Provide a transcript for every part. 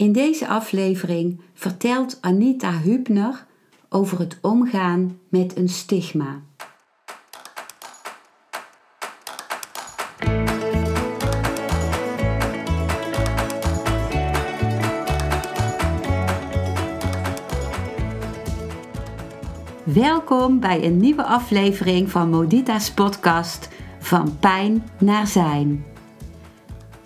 In deze aflevering vertelt Anita Hübner over het omgaan met een stigma. Welkom bij een nieuwe aflevering van Modita's podcast Van Pijn naar Zijn.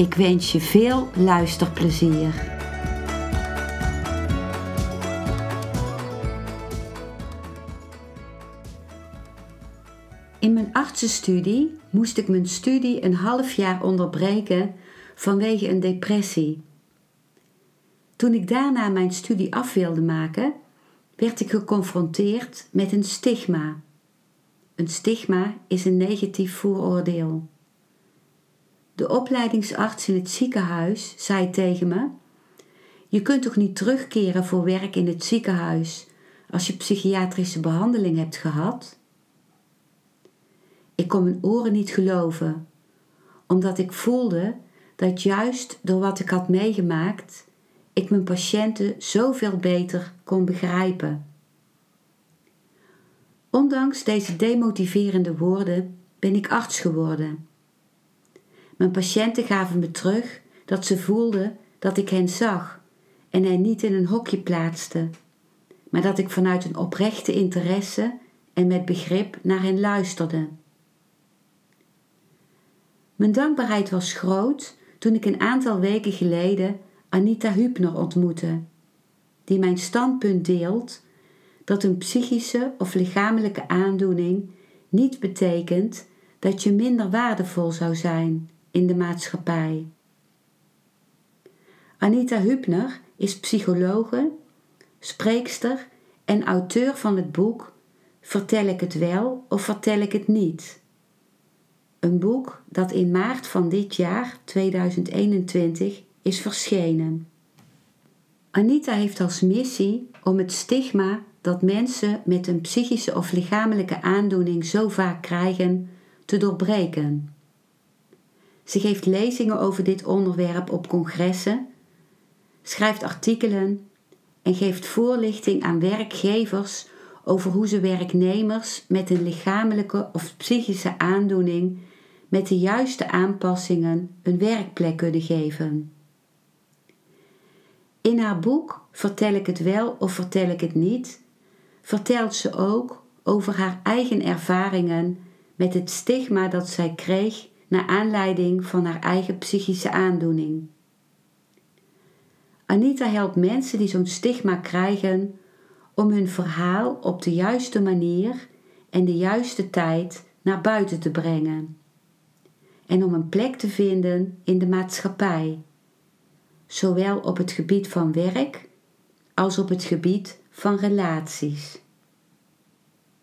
Ik wens je veel luisterplezier. In mijn studie moest ik mijn studie een half jaar onderbreken vanwege een depressie. Toen ik daarna mijn studie af wilde maken, werd ik geconfronteerd met een stigma. Een stigma is een negatief vooroordeel. De opleidingsarts in het ziekenhuis zei tegen me: Je kunt toch niet terugkeren voor werk in het ziekenhuis als je psychiatrische behandeling hebt gehad? Ik kon mijn oren niet geloven, omdat ik voelde dat juist door wat ik had meegemaakt, ik mijn patiënten zoveel beter kon begrijpen. Ondanks deze demotiverende woorden ben ik arts geworden. Mijn patiënten gaven me terug dat ze voelden dat ik hen zag en hen niet in een hokje plaatste, maar dat ik vanuit een oprechte interesse en met begrip naar hen luisterde. Mijn dankbaarheid was groot toen ik een aantal weken geleden Anita Hübner ontmoette, die mijn standpunt deelt dat een psychische of lichamelijke aandoening niet betekent dat je minder waardevol zou zijn in de maatschappij. Anita Hübner is psychologe, spreekster en auteur van het boek Vertel ik het wel of vertel ik het niet? Een boek dat in maart van dit jaar, 2021, is verschenen. Anita heeft als missie om het stigma dat mensen met een psychische of lichamelijke aandoening zo vaak krijgen te doorbreken. Ze geeft lezingen over dit onderwerp op congressen, schrijft artikelen en geeft voorlichting aan werkgevers over hoe ze werknemers met een lichamelijke of psychische aandoening met de juiste aanpassingen een werkplek kunnen geven. In haar boek Vertel ik het wel of vertel ik het niet, vertelt ze ook over haar eigen ervaringen met het stigma dat zij kreeg naar aanleiding van haar eigen psychische aandoening. Anita helpt mensen die zo'n stigma krijgen om hun verhaal op de juiste manier en de juiste tijd naar buiten te brengen en om een plek te vinden in de maatschappij, zowel op het gebied van werk als op het gebied van relaties.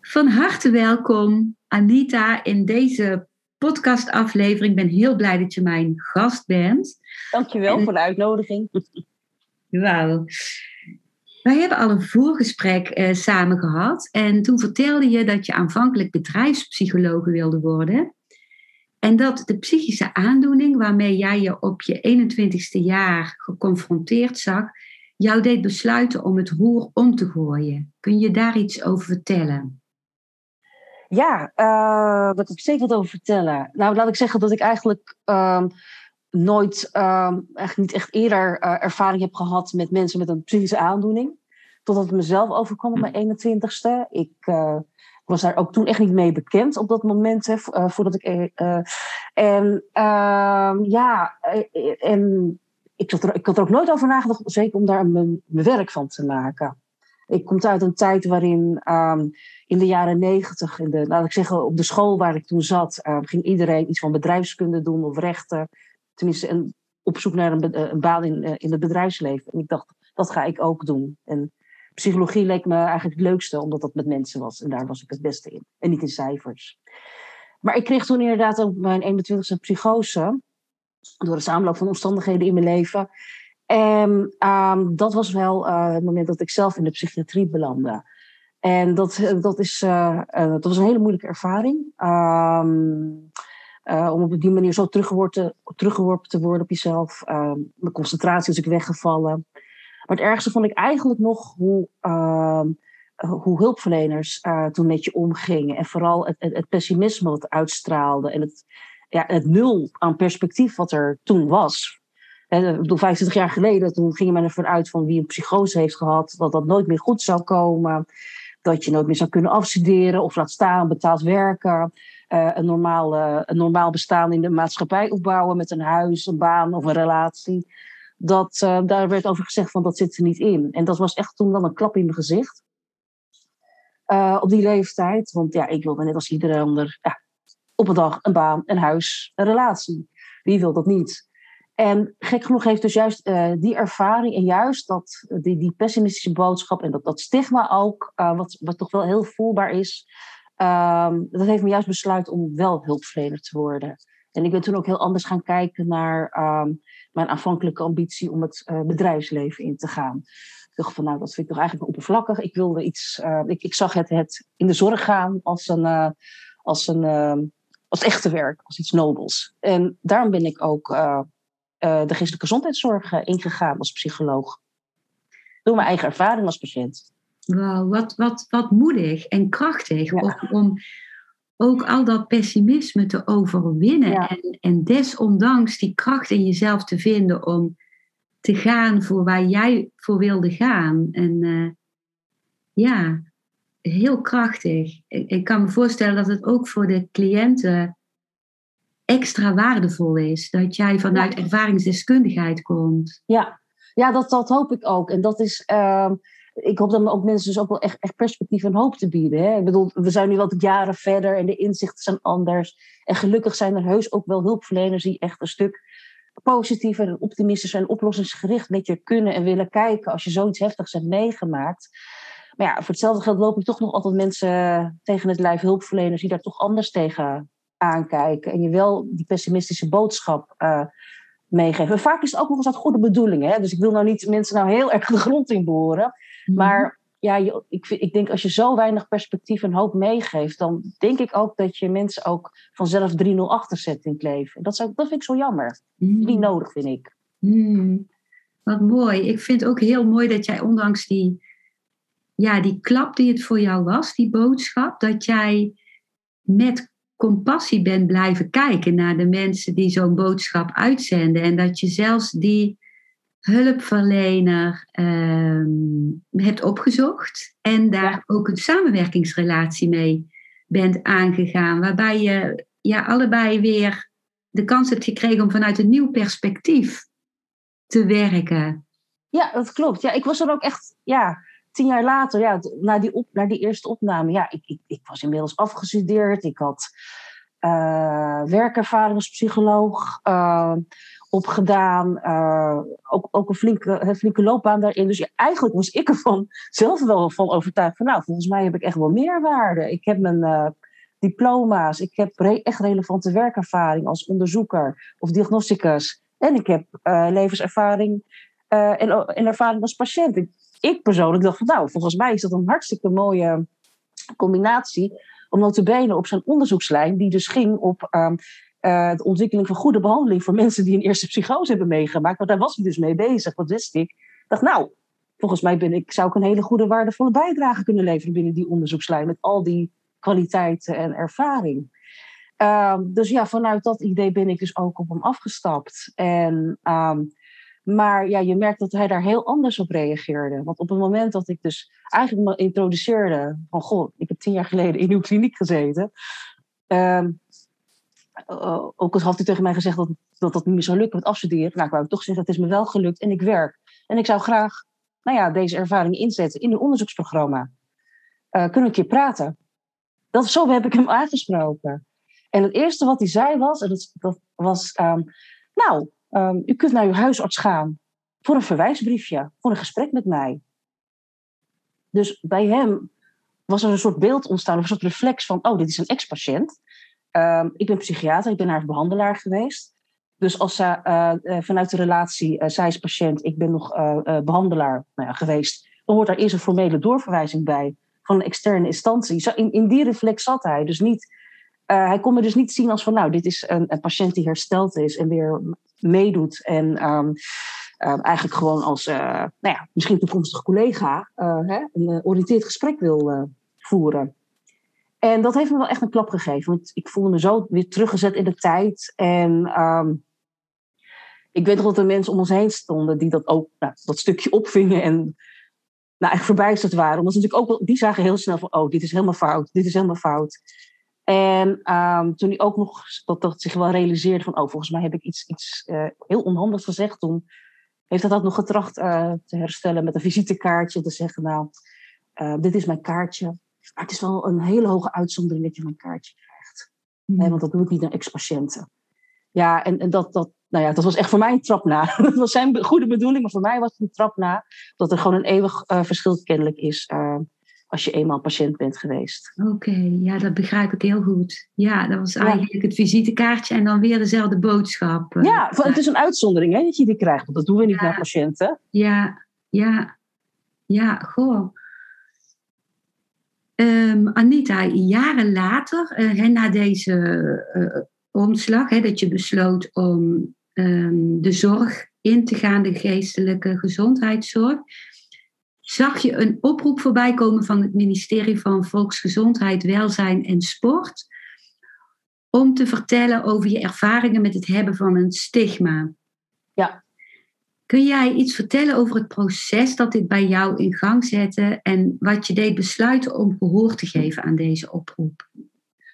Van harte welkom, Anita, in deze podcastaflevering. Ik ben heel blij dat je mijn gast bent. Dankjewel en, voor de uitnodiging. Wauw. Wij hebben al een voorgesprek eh, samen gehad en toen vertelde je dat je aanvankelijk bedrijfspsycholoog wilde worden. En dat de psychische aandoening waarmee jij je op je 21ste jaar geconfronteerd zag, jou deed besluiten om het roer om te gooien. Kun je daar iets over vertellen? Ja, uh, daar kan ik zeker wat over vertellen. Nou, laat ik zeggen dat ik eigenlijk ehm, nooit, um, eigenlijk niet echt eerder uh, ervaring heb gehad met mensen met een psychische aandoening. Totdat het mezelf overkwam op mijn 21ste. Ik uh, was daar ook toen echt niet mee bekend op dat moment, hè, voordat ik. en ehm, ja, en ik, had er, ik had er ook nooit over nagedacht, zeker om daar mijn, mijn werk van te maken. Ik kom uit een tijd waarin um, in de jaren negentig, laat ik zeggen, op de school waar ik toen zat, um, ging iedereen iets van bedrijfskunde doen of rechten. Tenminste, en op zoek naar een, een baan in, in het bedrijfsleven. En ik dacht, dat ga ik ook doen. En psychologie leek me eigenlijk het leukste, omdat dat met mensen was. En daar was ik het beste in. En niet in cijfers. Maar ik kreeg toen inderdaad ook mijn 21ste psychose. Door de samenloop van omstandigheden in mijn leven. En um, dat was wel het moment dat ik zelf in de psychiatrie belandde. En dat, dat, is, uh, uh, dat was een hele moeilijke ervaring. Um, om op die manier zo teruggeworpen, teruggeworpen te worden op jezelf. Um, mijn concentratie is ik weggevallen. Maar het ergste vond ik eigenlijk nog hoe, hoe hulpverleners toen met je omgingen. En vooral het, het, pessimisme wat uitstraalde. En het, ja, het nul aan perspectief wat er toen was ik bedoel, 25 jaar geleden, toen ging men ervan uit van wie een psychose heeft gehad, dat dat nooit meer goed zou komen. Dat je nooit meer zou kunnen afstuderen of laat staan, betaald werken. Uh, een, normaal, uh, een normaal bestaan in de maatschappij opbouwen met een huis, een baan of een relatie. Dat, uh, daar werd over gezegd van dat zit er niet in. En dat was echt toen dan een klap in mijn gezicht. op die leeftijd. Want ja, ik wilde net als iedereen ander ja, op een dag een baan, een huis, een relatie. Wie wil dat niet? En gek genoeg heeft dus juist uh, die ervaring en juist dat, die, die pessimistische boodschap en dat, dat stigma ook, uh, wat, wat toch wel heel voelbaar is, um, dat heeft me juist besluit om wel hulpverlener te worden. En ik ben toen ook heel anders gaan kijken naar um, mijn aanvankelijke ambitie om het bedrijfsleven in te gaan. Ik dacht van nou, dat vind ik toch eigenlijk oppervlakkig. Ik wilde iets, ik, ik zag het, het in de zorg gaan als een, als een als echte werk, als iets nobels. En daarom ben ik ook de geestelijke gezondheidszorg uh, ingegaan als psycholoog. Door mijn eigen ervaring als patiënt. Wauw, wat, wat, wat moedig en krachtig om, om, ook al dat pessimisme te overwinnen. En, en desondanks die kracht in jezelf te vinden om te gaan voor waar jij voor wilde gaan. En uh, ja, heel krachtig. Ik, ik kan me voorstellen dat het ook voor de cliënten extra waardevol is. Dat jij vanuit ervaringsdeskundigheid komt. Ja, ja dat, dat hoop ik ook. En dat is. Uh, ik hoop dan ook mensen dus ook wel echt, echt perspectief en hoop te bieden. Hè? Ik bedoel, we zijn nu wat jaren verder en de inzichten zijn anders. En gelukkig zijn er heus ook wel hulpverleners die echt een stuk positiever en optimistischer en oplossingsgericht met je kunnen en willen kijken als je zoiets heftigs hebt meegemaakt. Maar ja, voor hetzelfde geld loop ik toch nog altijd mensen tegen het lijf, hulpverleners, die daar toch anders tegen aankijken en je wel die pessimistische boodschap uh, meegeven. vaak is het ook nog eens uit goede bedoelingen. Hè? Dus ik wil nou niet mensen nou heel erg de grond in boren. Mhm. Maar ja, je, ik, ik denk als je zo weinig perspectief en hoop meegeeft, dan denk ik ook dat je mensen ook vanzelf 3-0 achterzet in het leven. Dat, zou, dat vind ik zo jammer. Mm. Niet nodig, vind ik. Mm. Wat mooi. Ik vind ook heel mooi dat jij ondanks die, ja, die klap die het voor jou was, die boodschap, dat jij met compassie bent blijven kijken naar de mensen die zo'n boodschap uitzenden. En dat je zelfs die hulpverlener ehm, hebt opgezocht en daar ook een samenwerkingsrelatie mee bent aangegaan. Waarbij je ja, allebei weer de kans hebt gekregen om vanuit een nieuw perspectief te werken. Ja, dat klopt. Ja, ik was er ook echt, ja, tien jaar later, ja, na die, die eerste opname, ja, ik, ik, ik was inmiddels afgestudeerd. Ik had uh, werkervaring als psycholoog uh, opgedaan. Uh, ook, ook een flinke, flinke loopbaan daarin. Dus eigenlijk was ik ervan zelf wel van overtuigd van, nou, volgens mij heb ik echt wel meerwaarde. Ik heb mijn diploma's, ik heb echt relevante werkervaring als onderzoeker of diagnosticus. En ik heb levenservaring en, en ervaring als patiënt persoonlijk dacht van nou, volgens mij is dat een hartstikke mooie combinatie. Om benen op zijn onderzoekslijn, die dus ging op um, uh, de ontwikkeling van goede behandeling voor mensen die een eerste psychose hebben meegemaakt. Want daar was hij dus mee bezig, dat wist ik. Ik dacht nou, volgens mij ben ik, zou ik een hele goede waardevolle bijdrage kunnen leveren binnen die onderzoekslijn. Met al die kwaliteiten en ervaring. Um, dus ja, vanuit dat idee ben ik dus ook op hem afgestapt. En um, maar ja, je merkt dat hij daar heel anders op reageerde. Want op het moment dat ik dus eigenlijk me introduceerde van goh, ik heb tien jaar geleden in uw kliniek gezeten. Um, ook al had hij tegen mij gezegd dat, dat dat niet meer zou lukken met afstuderen. Nou, ik wou toch zeggen, het is me wel gelukt en ik werk. En ik zou graag nou ja, deze ervaring inzetten in uw onderzoeksprogramma. Uh, kunnen we een keer praten? Dat, zo heb ik hem aangesproken. En het eerste wat hij zei was, en dat, was, um, nou, Ehm, u kunt naar uw huisarts gaan voor een verwijsbriefje, voor een gesprek met mij. Dus bij hem was er een soort beeld ontstaan, of een soort reflex van, oh, dit is een ex-patiënt. Ehm, ik ben psychiater, ik ben haar behandelaar geweest. Dus als zij uh, vanuit de relatie, uh, zij is patiënt, ik ben nog behandelaar nou ja, geweest, dan hoort daar eerst een formele doorverwijzing bij van een externe instantie. In, in die reflex zat hij. Dus niet, hij kon me dus niet zien als van, nou, dit is een, een patiënt die hersteld is en weer meedoet. En um, eigenlijk gewoon als, nou ja, misschien toekomstig collega hè, een oriënteerd gesprek wil voeren. En dat heeft me wel echt een klap gegeven. Want ik voelde me zo weer teruggezet in de tijd. En um, ik weet nog dat er mensen om ons heen stonden die dat ook, nou, dat stukje opvingen en nou, echt verbijsterd waren. Omdat ze natuurlijk ook, die zagen heel snel van, oh, dit is helemaal fout, dit is helemaal fout. En um, toen hij ook nog dat, dat zich wel realiseerde van, oh, volgens mij heb ik iets, iets uh, heel onhandigs gezegd. Toen heeft hij dat nog getracht uh, te herstellen met een visitekaartje. Te zeggen, nou, uh, dit is mijn kaartje. Maar het is wel een hele hoge uitzondering dat je mijn kaartje krijgt. Mm. want dat doe ik niet naar ex-patiënten. Ja, en, en dat, dat, nou ja, dat was echt voor mij een trap na. dat was zijn goede bedoeling, maar voor mij was het een trap na. Dat er gewoon een eeuwig verschil kennelijk is als je eenmaal patiënt bent geweest. Oké, ja, dat begrijp ik heel goed. Ja, dat was eigenlijk het visitekaartje en dan weer dezelfde boodschap. Uh, ja, het is een uitzondering hè, dat je die krijgt, want dat doen we niet ja. naar patiënten. Ja, ja, ja, goh. Um, Anita, jaren later, uh, na deze uh, omslag, hè, dat je besloot om um, de zorg in te gaan, de geestelijke gezondheidszorg, zag je een oproep voorbij komen van het ministerie van Volksgezondheid, Welzijn en Sport om te vertellen over je ervaringen met het hebben van een stigma. Ja. Kun jij iets vertellen over het proces dat dit bij jou in gang zette en wat je deed besluiten om gehoor te geven aan deze oproep?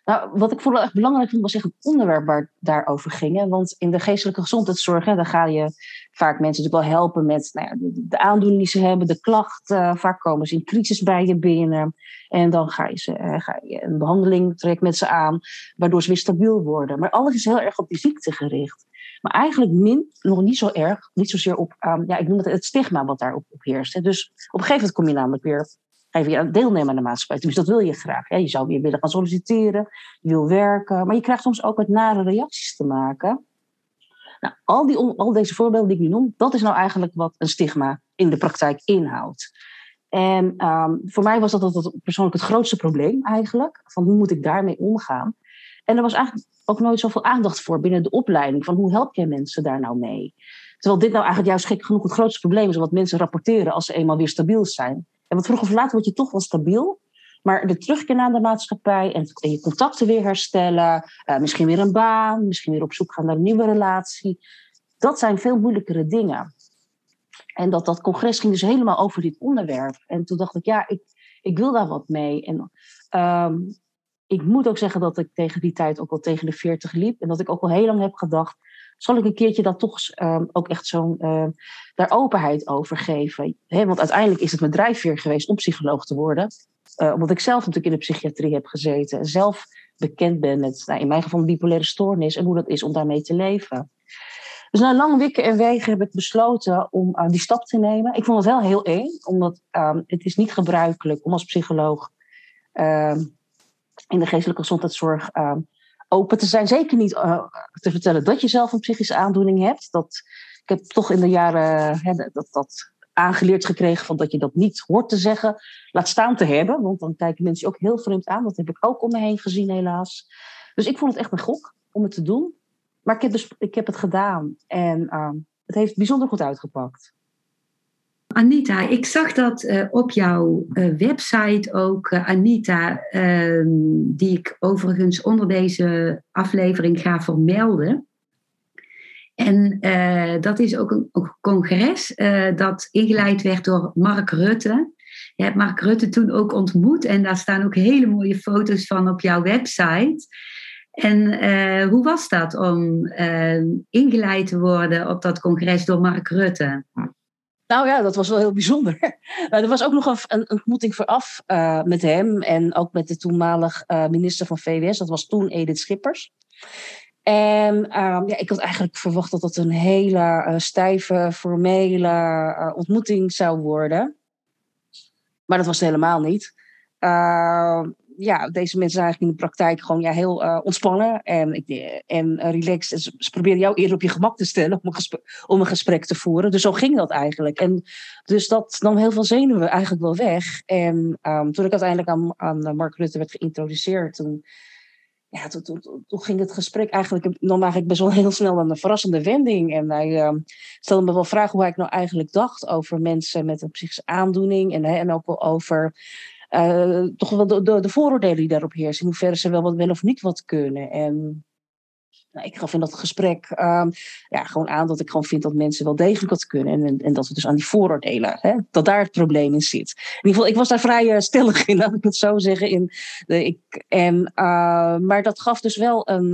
Nou, wat ik vooral echt belangrijk vond, was echt het onderwerp waar daarover ging. Want in de geestelijke gezondheidszorg, hè, dan ga je vaak mensen natuurlijk wel helpen met nou ja, de, aandoening die ze hebben, de klachten. Vaak komen ze in crisis bij je binnen. En dan ga je, ze, uh, ga je een behandeling trek met ze aan, waardoor ze weer stabiel worden. Maar alles is heel erg op die ziekte gericht. Maar eigenlijk min, nog niet zo erg, niet zozeer op, um, ja, ik noem het het stigma wat daarop op heerst. Hè. Dus op een gegeven moment kom je namelijk weer even deelnemen aan de maatschappij. Dus dat wil je graag. Hè. Je zou weer willen gaan solliciteren, je wil werken, maar je krijgt soms ook met nare reacties te maken. Nou, al, die, al deze voorbeelden die ik nu noem, dat is nou eigenlijk wat een stigma in de praktijk inhoudt. En um, voor mij was dat, dat persoonlijk het grootste probleem eigenlijk. Van hoe moet ik daarmee omgaan? En er was eigenlijk ook nooit zoveel aandacht voor binnen de opleiding. Van hoe help jij mensen daar nou mee? Terwijl dit nou eigenlijk juist gek genoeg het grootste probleem is. Wat mensen rapporteren als ze eenmaal weer stabiel zijn. En wat vroeg of laat word je toch wel stabiel. Maar de terugkeer naar de maatschappij en, je contacten weer herstellen. Uh, misschien weer een baan. Misschien weer op zoek gaan naar een nieuwe relatie. Dat zijn veel moeilijkere dingen. En dat, dat congres ging dus helemaal over dit onderwerp. En toen dacht ik, ja, ik, ik wil daar wat mee. En um, ik moet ook zeggen dat ik tegen die tijd ook al tegen de 40 liep. En dat ik ook al heel lang heb gedacht, zal ik een keertje dat toch um, ook echt zo'n uh, daar openheid over geven? Want uiteindelijk is het mijn drijfveer geweest om psycholoog te worden. Uh, omdat ik zelf natuurlijk in de psychiatrie heb gezeten. En zelf bekend ben met, nou, in mijn geval, bipolaire stoornis. En hoe dat is om daarmee te leven. Dus na lang wikken en wegen heb ik besloten om uh, die stap te nemen. Ik vond het wel heel eng, omdat um, het is niet gebruikelijk om als psycholoog in de geestelijke gezondheidszorg open te zijn. Zeker niet uh, te vertellen dat je zelf een psychische aandoening hebt. Dat, ik heb toch in de jaren hè, dat, dat aangeleerd gekregen van dat je dat niet hoort te zeggen. Laat staan te hebben, want dan kijken mensen ook heel vreemd aan. Dat heb ik ook om me heen gezien helaas. Dus ik vond het echt een gok om het te doen. Maar ik heb, dus, ik heb het gedaan en uh, het heeft bijzonder goed uitgepakt. Anita, ik zag dat uh, op jouw uh, website ook uh, Anita, ehm, die ik overigens onder deze aflevering ga vermelden. En dat is ook een, een congres dat ingeleid werd door Mark Rutte. Je hebt Mark Rutte toen ook ontmoet en daar staan ook hele mooie foto's van op jouw website. En hoe was dat om ingeleid te worden op dat congres door Mark Rutte? Nou ja, dat was wel heel bijzonder. Er was ook nog een, ontmoeting vooraf uh, met hem en ook met de toenmalig uh, minister van VWS. Dat was toen Edith Schippers. En ehm, ja, ik had eigenlijk verwacht dat het een hele uh, stijve, formele ontmoeting zou worden. Maar dat was het helemaal niet. Ja, deze mensen zijn eigenlijk in de praktijk gewoon ja, heel uh, ontspannen en, en uh, relaxed. Ze, ze, proberen jou eerder op je gemak te stellen om een, gesprek, een gesprek te voeren. Dus zo ging dat eigenlijk. En dus dat nam heel veel zenuwen eigenlijk wel weg. En um, toen ik uiteindelijk aan, aan Mark Rutte werd geïntroduceerd, toen, ja, toen, toen, toen, ging het gesprek eigenlijk, nam eigenlijk best wel heel snel een verrassende wending. En hij uh, stelde me wel vragen hoe ik nou eigenlijk dacht over mensen met een psychische aandoening. En, hè, en ook wel over uh, toch wel de, de, de, vooroordelen die daarop heersen. In hoeverre ze wel wat wel of niet wat kunnen. En nou, ik gaf in dat gesprek um, ja, gewoon aan dat ik gewoon vind dat mensen wel degelijk wat kunnen. En, en, dat we dus aan die vooroordelen, hè, dat daar het probleem in zit. In ieder geval, ik was daar vrij uh, stellig in, laat ik het zo zeggen. In de, ik, en, uh, maar dat gaf dus wel een,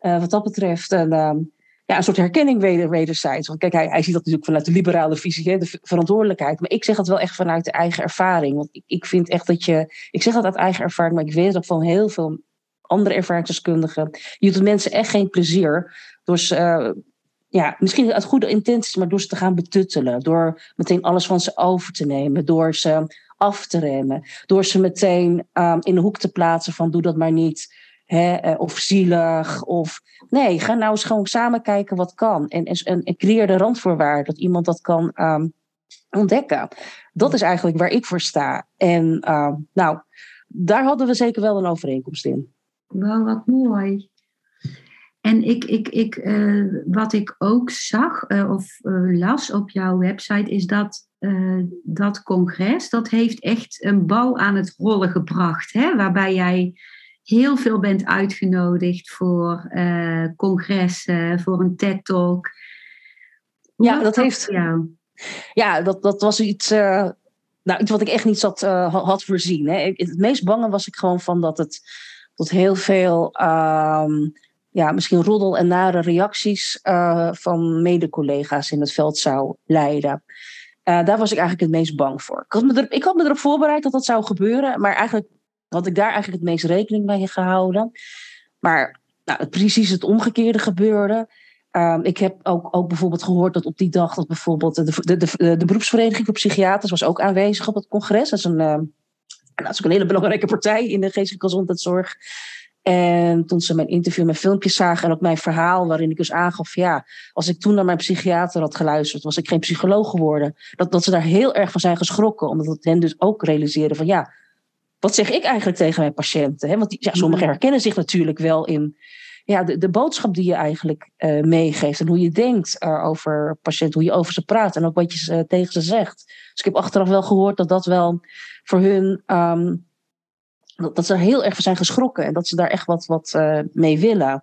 uh, wat dat betreft, een, ja, een soort herkenning weder, wederzijds. Want kijk, hij, hij ziet dat natuurlijk vanuit de liberale visie, hè, de verantwoordelijkheid. Maar ik zeg dat wel echt vanuit de eigen ervaring. Want ik, ik vind echt dat je, ik zeg dat uit eigen ervaring, maar ik weet ook van heel veel andere ervaringsdeskundigen. Je doet mensen echt geen plezier door ze, uh, ja, misschien uit goede intenties, maar door ze te gaan betuttelen. Door meteen alles van ze over te nemen. Door ze af te remmen. Door ze meteen um, in de hoek te plaatsen van doe dat maar niet. Hè, of zielig. Of nee, ga nou eens gewoon samen kijken wat kan. En, en, creëer de randvoorwaarden dat iemand dat kan um, ontdekken. Dat is eigenlijk waar ik voor sta. En uh, nou, daar hadden we zeker wel een overeenkomst in. Wauw, wat mooi. En ik, ik, ik, uh, wat ik ook zag uh, of las op jouw website is dat dat congres, dat heeft echt een bouw aan het rollen gebracht. Hè? Waarbij jij heel veel bent uitgenodigd voor congressen, voor een TED-talk. Ja, dat heeft. Jou? Ja, dat, dat was iets, nou, iets wat ik echt niet zat, had voorzien. Hè. Het meest bange was ik gewoon van dat het tot heel veel um, ja, misschien roddel en nare reacties uh, van mede-collega's in het veld zou leiden. Uh, daar was ik eigenlijk het meest bang voor. Ik had, me er, ik had me erop voorbereid dat dat zou gebeuren, maar eigenlijk had ik daar eigenlijk het meest rekening mee gehouden. Maar nou, precies het omgekeerde gebeurde. Um, ik heb ook, ook bijvoorbeeld gehoord dat op die dag dat bijvoorbeeld de, de, de, de beroepsvereniging voor psychiaters was ook aanwezig op het congres. Dat is een, uh, dat is ook een hele belangrijke partij in de geestelijke gezondheidszorg. En toen ze mijn interview, mijn filmpjes zagen en ook mijn verhaal, waarin ik dus aangaf, ja, als ik toen naar mijn psychiater had geluisterd, was ik geen psycholoog geworden. Dat, dat ze daar heel erg van zijn geschrokken, omdat het hen dus ook realiseerde van, ja, wat zeg ik eigenlijk tegen mijn patiënten? Hè? Want die, ja, sommigen herkennen zich natuurlijk wel in ja, de, de boodschap die je eigenlijk uh, meegeeft en hoe je denkt uh, over patiënten, hoe je over ze praat en ook wat je uh, tegen ze zegt. Dus ik heb achteraf wel gehoord dat dat wel voor hun, um, dat, ze er heel erg van zijn geschrokken en dat ze daar echt wat, wat uh, mee willen.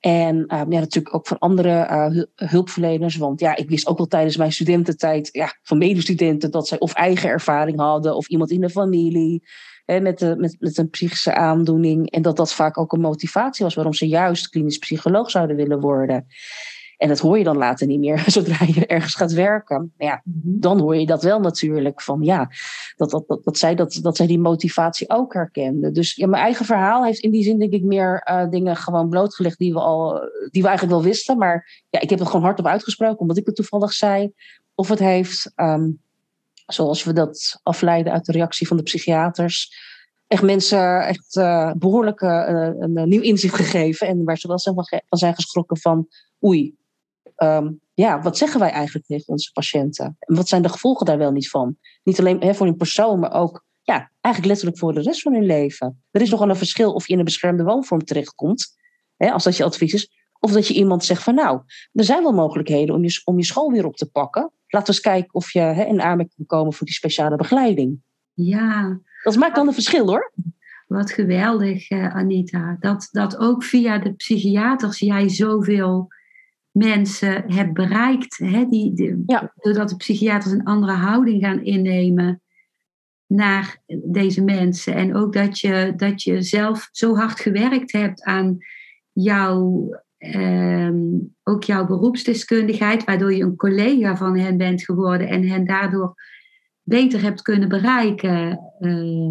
En uh, ja, natuurlijk ook van andere uh, hulpverleners. Want ja, ik wist ook wel tijdens mijn studententijd ja, van medestudenten dat zij of eigen ervaring hadden of iemand in de familie hè, met, de, met, met een psychische aandoening. En dat dat vaak ook een motivatie was waarom ze juist klinisch psycholoog zouden willen worden. En dat hoor je dan later niet meer, zodra je ergens gaat werken. Ja, mhm. dan hoor je dat wel natuurlijk van ja, dat, dat, dat, dat, zij, dat, dat zij die motivatie ook herkenden. Dus ja, mijn eigen verhaal heeft in die zin denk ik meer uh, dingen gewoon blootgelegd die we, al, die we eigenlijk wel wisten. Maar ja, ik heb het gewoon hardop uitgesproken omdat ik het toevallig zei. Of het heeft, um, zoals we dat afleiden uit de reactie van de psychiaters, echt mensen echt uh, behoorlijk uh, een, een, nieuw inzicht gegeven. En waar ze wel van zijn geschrokken van oei, um, ja, wat zeggen wij eigenlijk tegen onze patiënten? En wat zijn de gevolgen daar wel niet van? Niet alleen hè, voor hun persoon, maar ook ja, eigenlijk letterlijk voor de rest van hun leven. Er is nogal een verschil of je in een beschermde woonvorm terechtkomt, hè, als dat je advies is, of dat je iemand zegt van nou, er zijn wel mogelijkheden om je, om je school weer op te pakken. Laten we eens kijken of je hè, in aanmerking kan komen voor die speciale begeleiding. Ja. Dat maakt dan een verschil hoor. Wat geweldig, uh, Anita. Dat, dat ook via de psychiaters jij zoveel mensen hebt bereikt. Hè, die, Doordat de psychiaters een andere houding gaan innemen naar deze mensen. En ook dat je, dat je zelf zo hard gewerkt hebt aan jouw, ehm, ook jouw beroepsdeskundigheid, waardoor je een collega van hen bent geworden en hen daardoor beter hebt kunnen bereiken. Uh,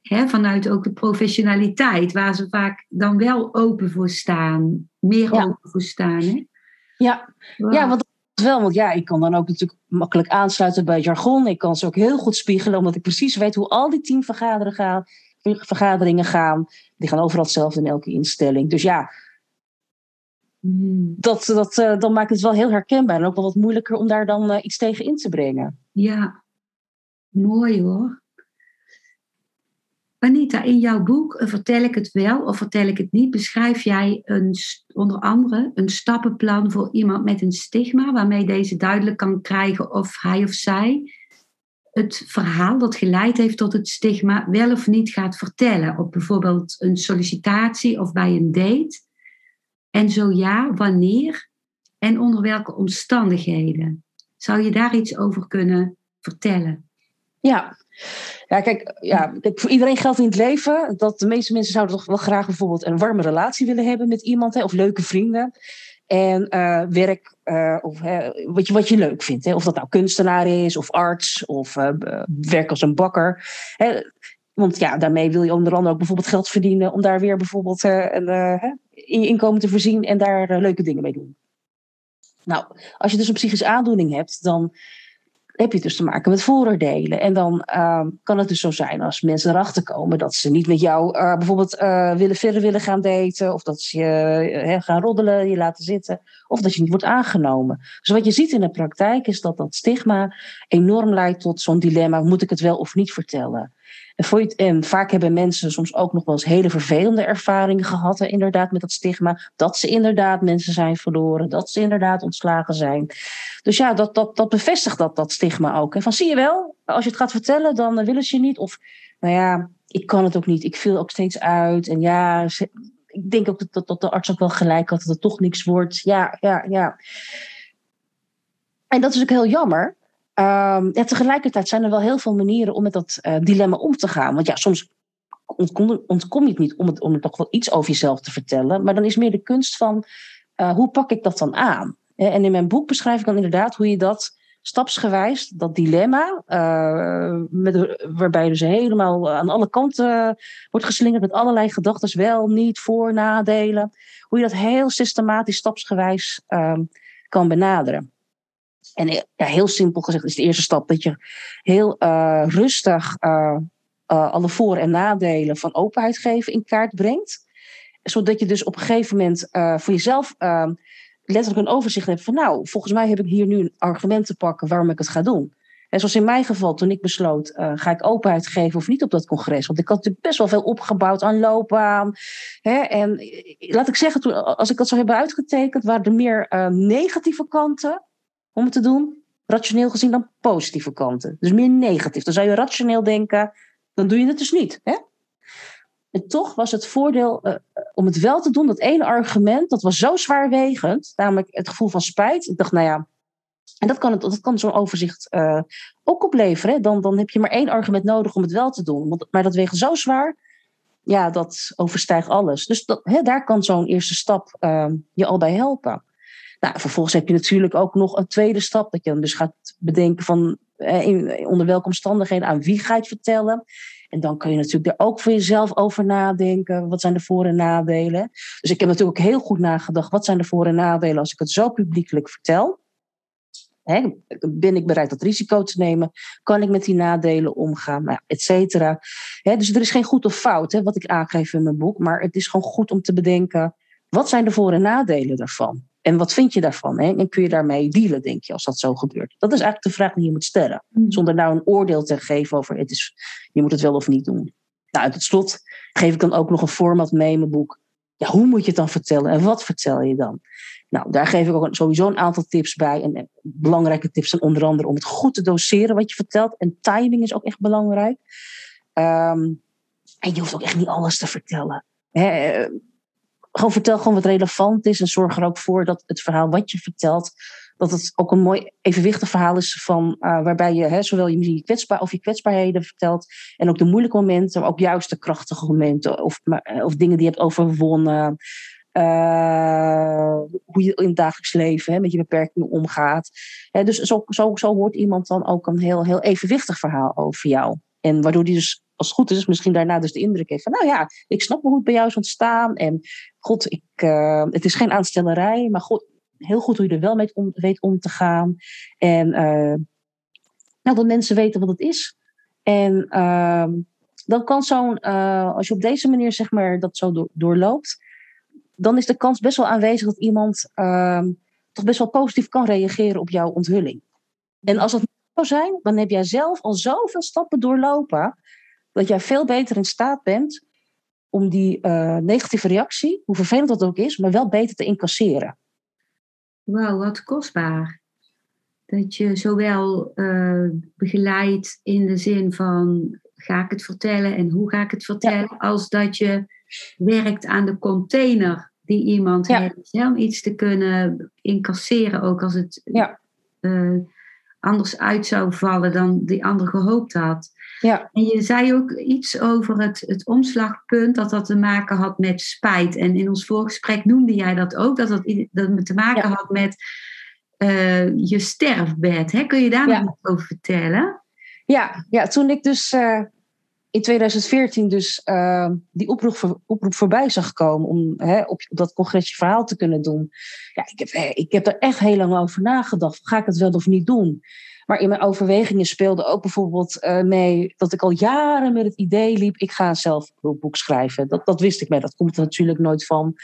hè, vanuit ook de professionaliteit, waar ze vaak dan wel open voor staan, meer open voor staan. Hè? Ja. ja, want wel, want ja, ik kan dan ook natuurlijk makkelijk aansluiten bij jargon. Ik kan ze ook heel goed spiegelen, omdat ik precies weet hoe al die teamvergaderingen gaan. Vergaderingen gaan. Die gaan overal hetzelfde in elke instelling. Dus ja. Dat, dat, uh, dan maakt het wel heel herkenbaar. En ook wel wat moeilijker om daar dan uh, iets tegen in te brengen. Ja, mooi hoor. Anita, in jouw boek eh, Vertel ik het wel of vertel ik het niet, beschrijf jij een, onder andere een stappenplan voor iemand met een stigma, waarmee deze duidelijk kan krijgen of hij of zij het verhaal dat geleid heeft tot het stigma wel of niet gaat vertellen op bijvoorbeeld een sollicitatie of bij een date. En zo ja, wanneer en onder welke omstandigheden? Zou je daar iets over kunnen vertellen? Ja, ja, kijk, ja, voor iedereen geldt in het leven dat de meeste mensen zouden toch wel graag bijvoorbeeld een warme relatie willen hebben met iemand, hè, of leuke vrienden. En uh, werk uh, of, wat, je, wat je leuk vindt. Hè? Of dat nou kunstenaar is, of arts, of uh, werk als een bakker. Hè? Want ja, daarmee wil je onder andere ook bijvoorbeeld geld verdienen om daar weer bijvoorbeeld een, in je inkomen te voorzien en daar leuke dingen mee doen. Nou, als je dus een psychische aandoening hebt, dan heb je dus te maken met vooroordelen. En dan uh, kan het dus zo zijn als mensen erachter komen dat ze niet met jou bijvoorbeeld willen, verder willen gaan daten, of dat ze je gaan roddelen, je laten zitten, of dat je niet wordt aangenomen. Dus wat je ziet in de praktijk is dat dat stigma enorm leidt tot zo'n dilemma: moet ik het wel of niet vertellen? En vaak hebben mensen soms ook nog wel eens hele vervelende ervaringen gehad, hè, inderdaad, met dat stigma. Dat ze inderdaad mensen zijn verloren, dat ze inderdaad ontslagen zijn. Dus ja, dat, dat, dat bevestigt dat, dat stigma ook. En van zie je wel, als je het gaat vertellen, dan eh, willen ze je niet. Of, nou ja, ik kan het ook niet, ik viel ook steeds uit. En ja, ik denk ook dat, dat, dat de arts ook wel gelijk had dat het toch niks wordt. Ja, ja, ja. En dat is ook heel jammer. Um, tegelijkertijd zijn er wel heel veel manieren om met dat uh, dilemma om te gaan. Want ja, soms ontkom, ontkom je het niet om, het, om er toch wel iets over jezelf te vertellen. Maar dan is meer de kunst van uh, hoe pak ik dat dan aan? En in mijn boek beschrijf ik dan inderdaad hoe je dat stapsgewijs, dat dilemma, uh, met, waarbij je dus helemaal aan alle kanten wordt geslingerd met allerlei gedachten, wel, niet, voor, nadelen. Hoe je dat heel systematisch, stapsgewijs ehm, kan benaderen. En ja, heel simpel gezegd is de eerste stap dat je heel uh, rustig uh, alle voor- en nadelen van openheid geven in kaart brengt. Zodat je dus op een gegeven moment voor jezelf letterlijk een overzicht hebt van nou, volgens mij heb ik hier nu een argument te pakken waarom ik het ga doen. En zoals in mijn geval, toen ik besloot, ga ik openheid geven of niet op dat congres? Want ik had natuurlijk best wel veel opgebouwd aan loopbaan. Hè? En laat ik zeggen, toen, als ik dat zou hebben uitgetekend, waren er meer negatieve kanten om het te doen, rationeel gezien, dan positieve kanten. Dus meer negatief. Dan zou je rationeel denken, dan doe je het dus niet. Hè? En toch was het voordeel uh, om het wel te doen, dat ene argument, dat was zo zwaarwegend, namelijk het gevoel van spijt. Ik dacht, nou ja, en dat kan, het, dat kan zo'n overzicht uh, ook opleveren. Dan, dan heb je maar één argument nodig om het wel te doen. Want, maar dat weegt zo zwaar, ja, dat overstijgt alles. Dus dat, hè, daar kan zo'n eerste stap uh, je al bij helpen. Nou, vervolgens heb je natuurlijk ook nog een tweede stap. Dat je dan dus gaat bedenken van eh, in, onder welke omstandigheden aan wie ga je het vertellen. En dan kun je natuurlijk er ook voor jezelf over nadenken. Wat zijn de voor- en nadelen? Dus ik heb natuurlijk ook heel goed nagedacht. Wat zijn de voor- en nadelen als ik het zo publiekelijk vertel? ben ik bereid dat risico te nemen? Kan ik met die nadelen omgaan? Nou, et cetera. dus er is geen goed of fout wat ik aangeef in mijn boek. Maar het is gewoon goed om te bedenken. Wat zijn de voor- en nadelen daarvan? En wat vind je daarvan? Hè? En kun je daarmee dealen, denk je, als dat zo gebeurt? Dat is eigenlijk de vraag die je moet stellen. Hmm. Zonder nou een oordeel te geven over het is, je moet het wel of niet doen. Nou, tot slot geef ik dan ook nog een format mee in mijn boek. Ja, hoe moet je het dan vertellen en wat vertel je dan? Nou, daar geef ik ook sowieso een aantal tips bij. En belangrijke tips zijn onder andere om het goed te doseren wat je vertelt. En timing is ook echt belangrijk. Um, en je hoeft ook echt niet alles te vertellen gewoon vertel gewoon wat relevant is. En zorg er ook voor dat het verhaal wat je vertelt, dat het ook een mooi evenwichtig verhaal is van uh, waarbij je hè, zowel je, kwetsbaar of je kwetsbaarheden vertelt. En ook de moeilijke momenten, maar ook juist de krachtige momenten. Of, eh, of dingen die je hebt overwonnen. Uh, hoe je in het dagelijks leven hè, met je beperkingen omgaat. Hè, dus zo, zo, zo hoort iemand dan ook een heel, heel evenwichtig verhaal over jou. En waardoor die dus, als het goed is, misschien daarna dus de indruk heeft van, nou ja, ik snap hoe het bij jou is ontstaan. En god, ik, uh, het is geen aanstellerij, maar god, heel goed hoe je er wel mee om, weet om te gaan. En uh, nou, dat mensen weten wat het is. En uh, dan kan zo'n, uh, als je op deze manier zeg maar dat zo door, doorloopt, dan is de kans best wel aanwezig dat iemand ehm, toch best wel positief kan reageren op jouw onthulling. En als dat niet zou zijn, dan heb jij zelf al zoveel stappen doorlopen, dat jij veel beter in staat bent om die uh, negatieve reactie, hoe vervelend dat ook is, maar wel beter te incasseren. Wauw, wat kostbaar. Dat je zowel uh, begeleidt in de zin van ga ik het vertellen en hoe ga ik het vertellen, ja. als dat je werkt aan de container die iemand ja. heeft, om iets te kunnen incasseren, ook als het ja. uh, anders uit zou vallen dan die ander gehoopt had. Ja. En je zei ook iets over het, het omslagpunt, dat dat te maken had met spijt. En in ons voorgesprek noemde jij dat ook, dat dat, dat te maken ja. had met uh, je sterfbed. Hè? Kun je daar nog iets over vertellen? Ja, ja toen ik dus uh, in 2014 dus uh, die oproep, voor, oproep voorbij zag komen om hè, op, op dat congresje verhaal te kunnen doen. Ja, ik heb, ik heb er echt heel lang over nagedacht. Ga ik het wel of niet doen? Maar in mijn overwegingen speelde ook bijvoorbeeld uh, mee dat ik al jaren met het idee liep: ik ga zelf een boek schrijven. Dat, dat wist ik mee, dat komt er natuurlijk nooit van.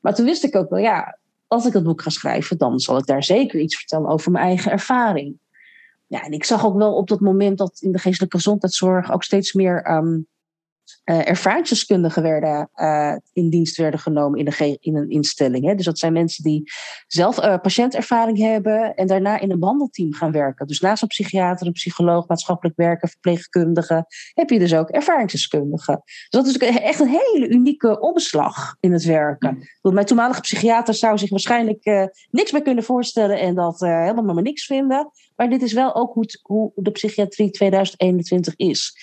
Maar toen wist ik ook wel, ja, als ik dat boek ga schrijven, dan zal ik daar zeker iets vertellen over mijn eigen ervaring. Ja, en ik zag ook wel op dat moment dat in de geestelijke gezondheidszorg ook steeds meer um, uh, ervaringsdeskundigen werden, uh, in dienst werden genomen in, de in een instelling. Hè. Dus dat zijn mensen die zelf uh, patiëntervaring hebben en daarna in een behandelteam gaan werken. Dus naast een psychiater, een psycholoog, maatschappelijk werker, verpleegkundige, heb je dus ook ervaringsdeskundigen. Dus dat is echt een hele unieke omslag in het werken. Mm. Mijn toenmalige psychiater zou zich waarschijnlijk niks meer kunnen voorstellen en dat helemaal maar niks vinden. Maar dit is wel ook hoe, hoe de psychiatrie 2021 is.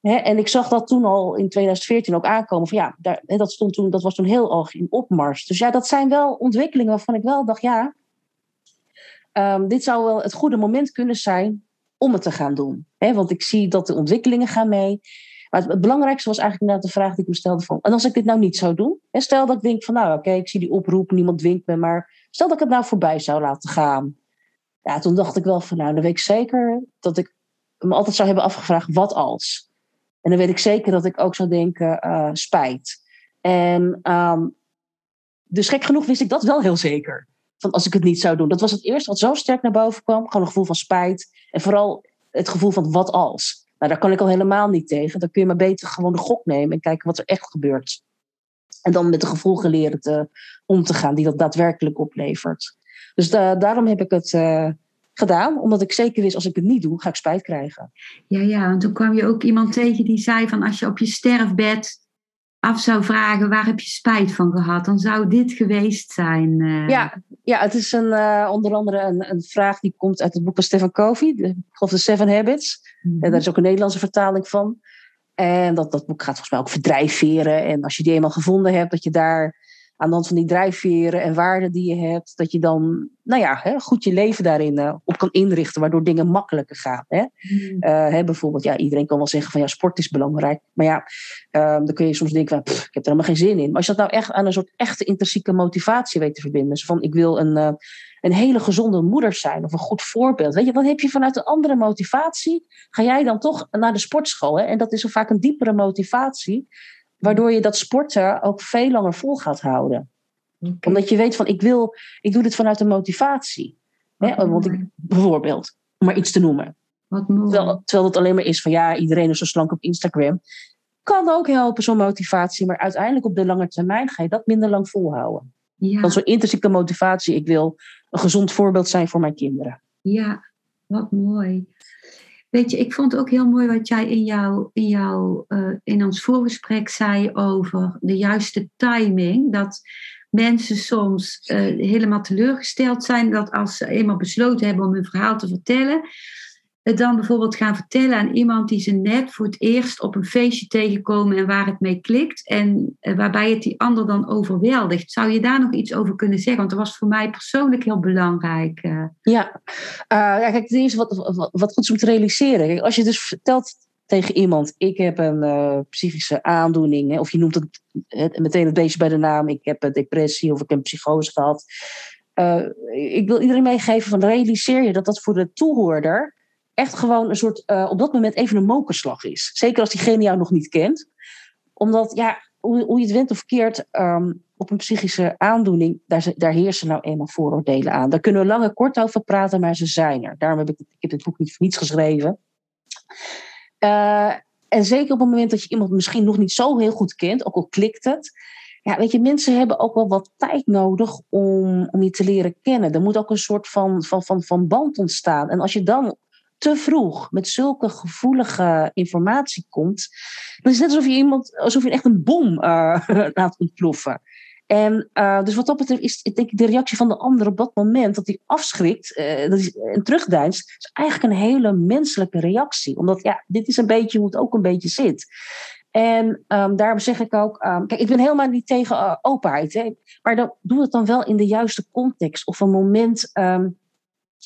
En ik zag dat toen al in 2014 ook aankomen. Van ja, daar, dat, stond toen, dat was toen heel erg in opmars. Dus ja, dat zijn wel ontwikkelingen waarvan ik wel dacht, ja, um, dit zou wel het goede moment kunnen zijn om het te gaan doen. Want ik zie dat de ontwikkelingen gaan mee. Maar het, belangrijkste was eigenlijk inderdaad de vraag die ik me stelde van, en als ik dit nou niet zou doen? En stel dat ik denk van, nou oké, ik zie die oproep, niemand dwingt me, maar stel dat ik het nou voorbij zou laten gaan. Ja, toen dacht ik wel van, nou, dan weet ik zeker dat ik me altijd zou hebben afgevraagd, wat als? En dan weet ik zeker dat ik ook zou denken, uh, spijt. En um, dus gek genoeg wist ik dat wel heel zeker. Van als ik het niet zou doen. Dat was het eerste wat zo sterk naar boven kwam. Gewoon een gevoel van spijt. En vooral het gevoel van wat als. Nou, daar kan ik al helemaal niet tegen. Dan kun je maar beter gewoon de gok nemen en kijken wat er echt gebeurt. En dan met de gevolgen leren te, om te gaan die dat daadwerkelijk oplevert. Dus da daarom heb ik het gedaan, omdat ik zeker wist als ik het niet doe, ga ik spijt krijgen. Ja, ja, want toen kwam je ook iemand tegen die zei van als je op je sterfbed af zou vragen waar heb je spijt van gehad, dan zou dit geweest zijn. Uh... Ja, ja, het is een, uh, onder andere een, een, vraag die komt uit het boek van Stefan Covey, de, of The Seven Habits. Mm -hmm. En daar is ook een Nederlandse vertaling van. En dat, dat boek gaat volgens mij ook verdrijfveren. En als je die eenmaal gevonden hebt, dat je daar aan de hand van die drijfveren en waarden die je hebt, dat je dan nou ja, hè, goed je leven daarin uh, op kan inrichten, waardoor dingen makkelijker gaan. Hè? Mm. Uh, hè, bijvoorbeeld, ja, iedereen kan wel zeggen van ja, sport is belangrijk. Maar ja, uh, dan kun je soms denken, van, pff, ik heb er helemaal geen zin in. Maar als je dat nou echt aan een soort echte intrinsieke motivatie weet te verbinden, dus van ik wil een, een hele gezonde moeder zijn of een goed voorbeeld. Weet je, dan heb je vanuit een andere motivatie, ga jij dan toch naar de sportschool. Hè? En dat is vaak een diepere motivatie waardoor je dat sporten ook veel langer vol gaat houden. Okay. Omdat je weet van, ik wil, ik doe dit vanuit een motivatie. Hè? Want ik, bijvoorbeeld, om maar iets te noemen. Wat. Terwijl, terwijl het alleen maar is van, ja, iedereen is zo slank op Instagram. Kan ook helpen, zo'n motivatie. Maar uiteindelijk op de lange termijn ga je dat minder lang volhouden. Ja. Dan zo'n intrinsieke motivatie, ik wil een gezond voorbeeld zijn voor mijn kinderen. Ja, wat mooi. Weet je, ik vond ook heel mooi wat jij in, jouw, in, jouw, uh, in ons voorgesprek zei over de juiste timing. Dat mensen soms uh, helemaal teleurgesteld zijn dat als ze eenmaal besloten hebben om hun verhaal te vertellen, dan bijvoorbeeld gaan vertellen aan iemand die ze net voor het eerst op een feestje tegenkomen en waar het mee klikt en uh, waarbij het die ander dan overweldigt. Zou je daar nog iets over kunnen zeggen? Want dat was voor mij persoonlijk heel belangrijk. Uh. Ja. Uh, ja, kijk, het is wat, wat, wat goed is om te realiseren. Kijk, als je dus vertelt tegen iemand: Ik heb een psychische aandoening, hè, of je noemt het, meteen het beestje bij de naam: Ik heb een depressie of ik heb een psychose gehad. ik wil iedereen meegeven: van realiseer je dat dat voor de toehoorder echt gewoon een soort, op dat moment even een mokerslag is. Zeker als diegene jou nog niet kent. Omdat, ja, hoe, hoe je het went of verkeerd, ehm, op een psychische aandoening, daar, daar heersen nou eenmaal vooroordelen aan. Daar kunnen we lang en kort over praten, maar ze zijn er. Daarom heb ik, ik dit boek niet voor niets geschreven. Uh, en zeker op het moment dat je iemand misschien nog niet zo heel goed kent, ook al klikt het. Ja, weet je, mensen hebben ook wel wat tijd nodig om, om je te leren kennen. Er moet ook een soort van, van, van, van band ontstaan. En als je dan te vroeg met zulke gevoelige informatie komt, dan is het net alsof je iemand, alsof je echt een bom uh, laat ontploffen. En uh, dus wat dat betreft is denk ik de reactie van de ander op dat moment, dat hij afschrikt uh, dat hij, en terugdeinst, is eigenlijk een hele menselijke reactie. Omdat ja, dit is een beetje hoe het ook een beetje zit. En um, daarom zeg ik ook, um, kijk, ik ben helemaal niet tegen openheid, hè, maar doe het dan wel in de juiste context of een moment um,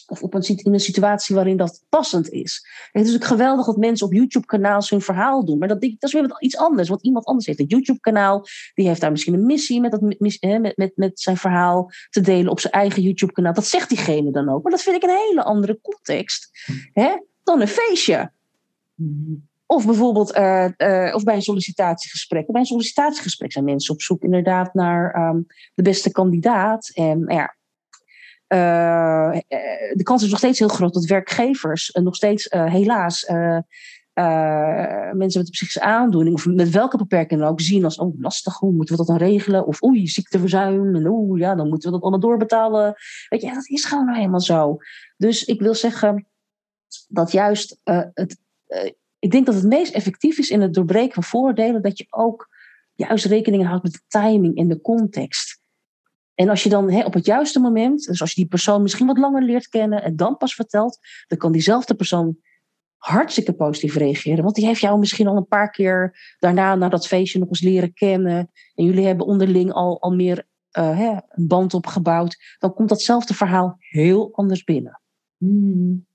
of op een, in een situatie waarin dat passend is. Het is natuurlijk geweldig dat mensen op YouTube-kanaals hun verhaal doen. Maar dat, dat is weer iets anders. Want iemand anders heeft een YouTube-kanaal. Die heeft daar misschien een missie met, dat, met, met, met zijn verhaal te delen op zijn eigen YouTube-kanaal. Dat zegt diegene dan ook. Maar dat vind ik een hele andere context hè, dan een feestje. Of bijvoorbeeld uh, uh, of bij een sollicitatiegesprek. Bij een sollicitatiegesprek zijn mensen op zoek inderdaad naar um, de beste kandidaat. En ja, de kans is nog steeds heel groot dat werkgevers nog steeds helaas mensen met een psychische aandoening, of met welke beperking dan ook, zien als oh, lastig, hoe moeten we dat dan regelen? Of oei, ziekteverzuim, en oeh, ja, dan moeten we dat allemaal doorbetalen. Weet je, dat is gewoon nou helemaal zo. Dus ik wil zeggen dat juist het, ik denk dat het meest effectief is in het doorbreken van voordelen, dat je ook juist rekening houdt met de timing en de context. En als je dan op het juiste moment, dus als je die persoon misschien wat langer leert kennen en dan pas vertelt, dan kan diezelfde persoon hartstikke positief reageren. Want die heeft jou misschien al een paar keer daarna, na dat feestje, nog eens leren kennen. En jullie hebben onderling al, al meer hè, een band opgebouwd. Dan komt datzelfde verhaal heel anders binnen. Hmm.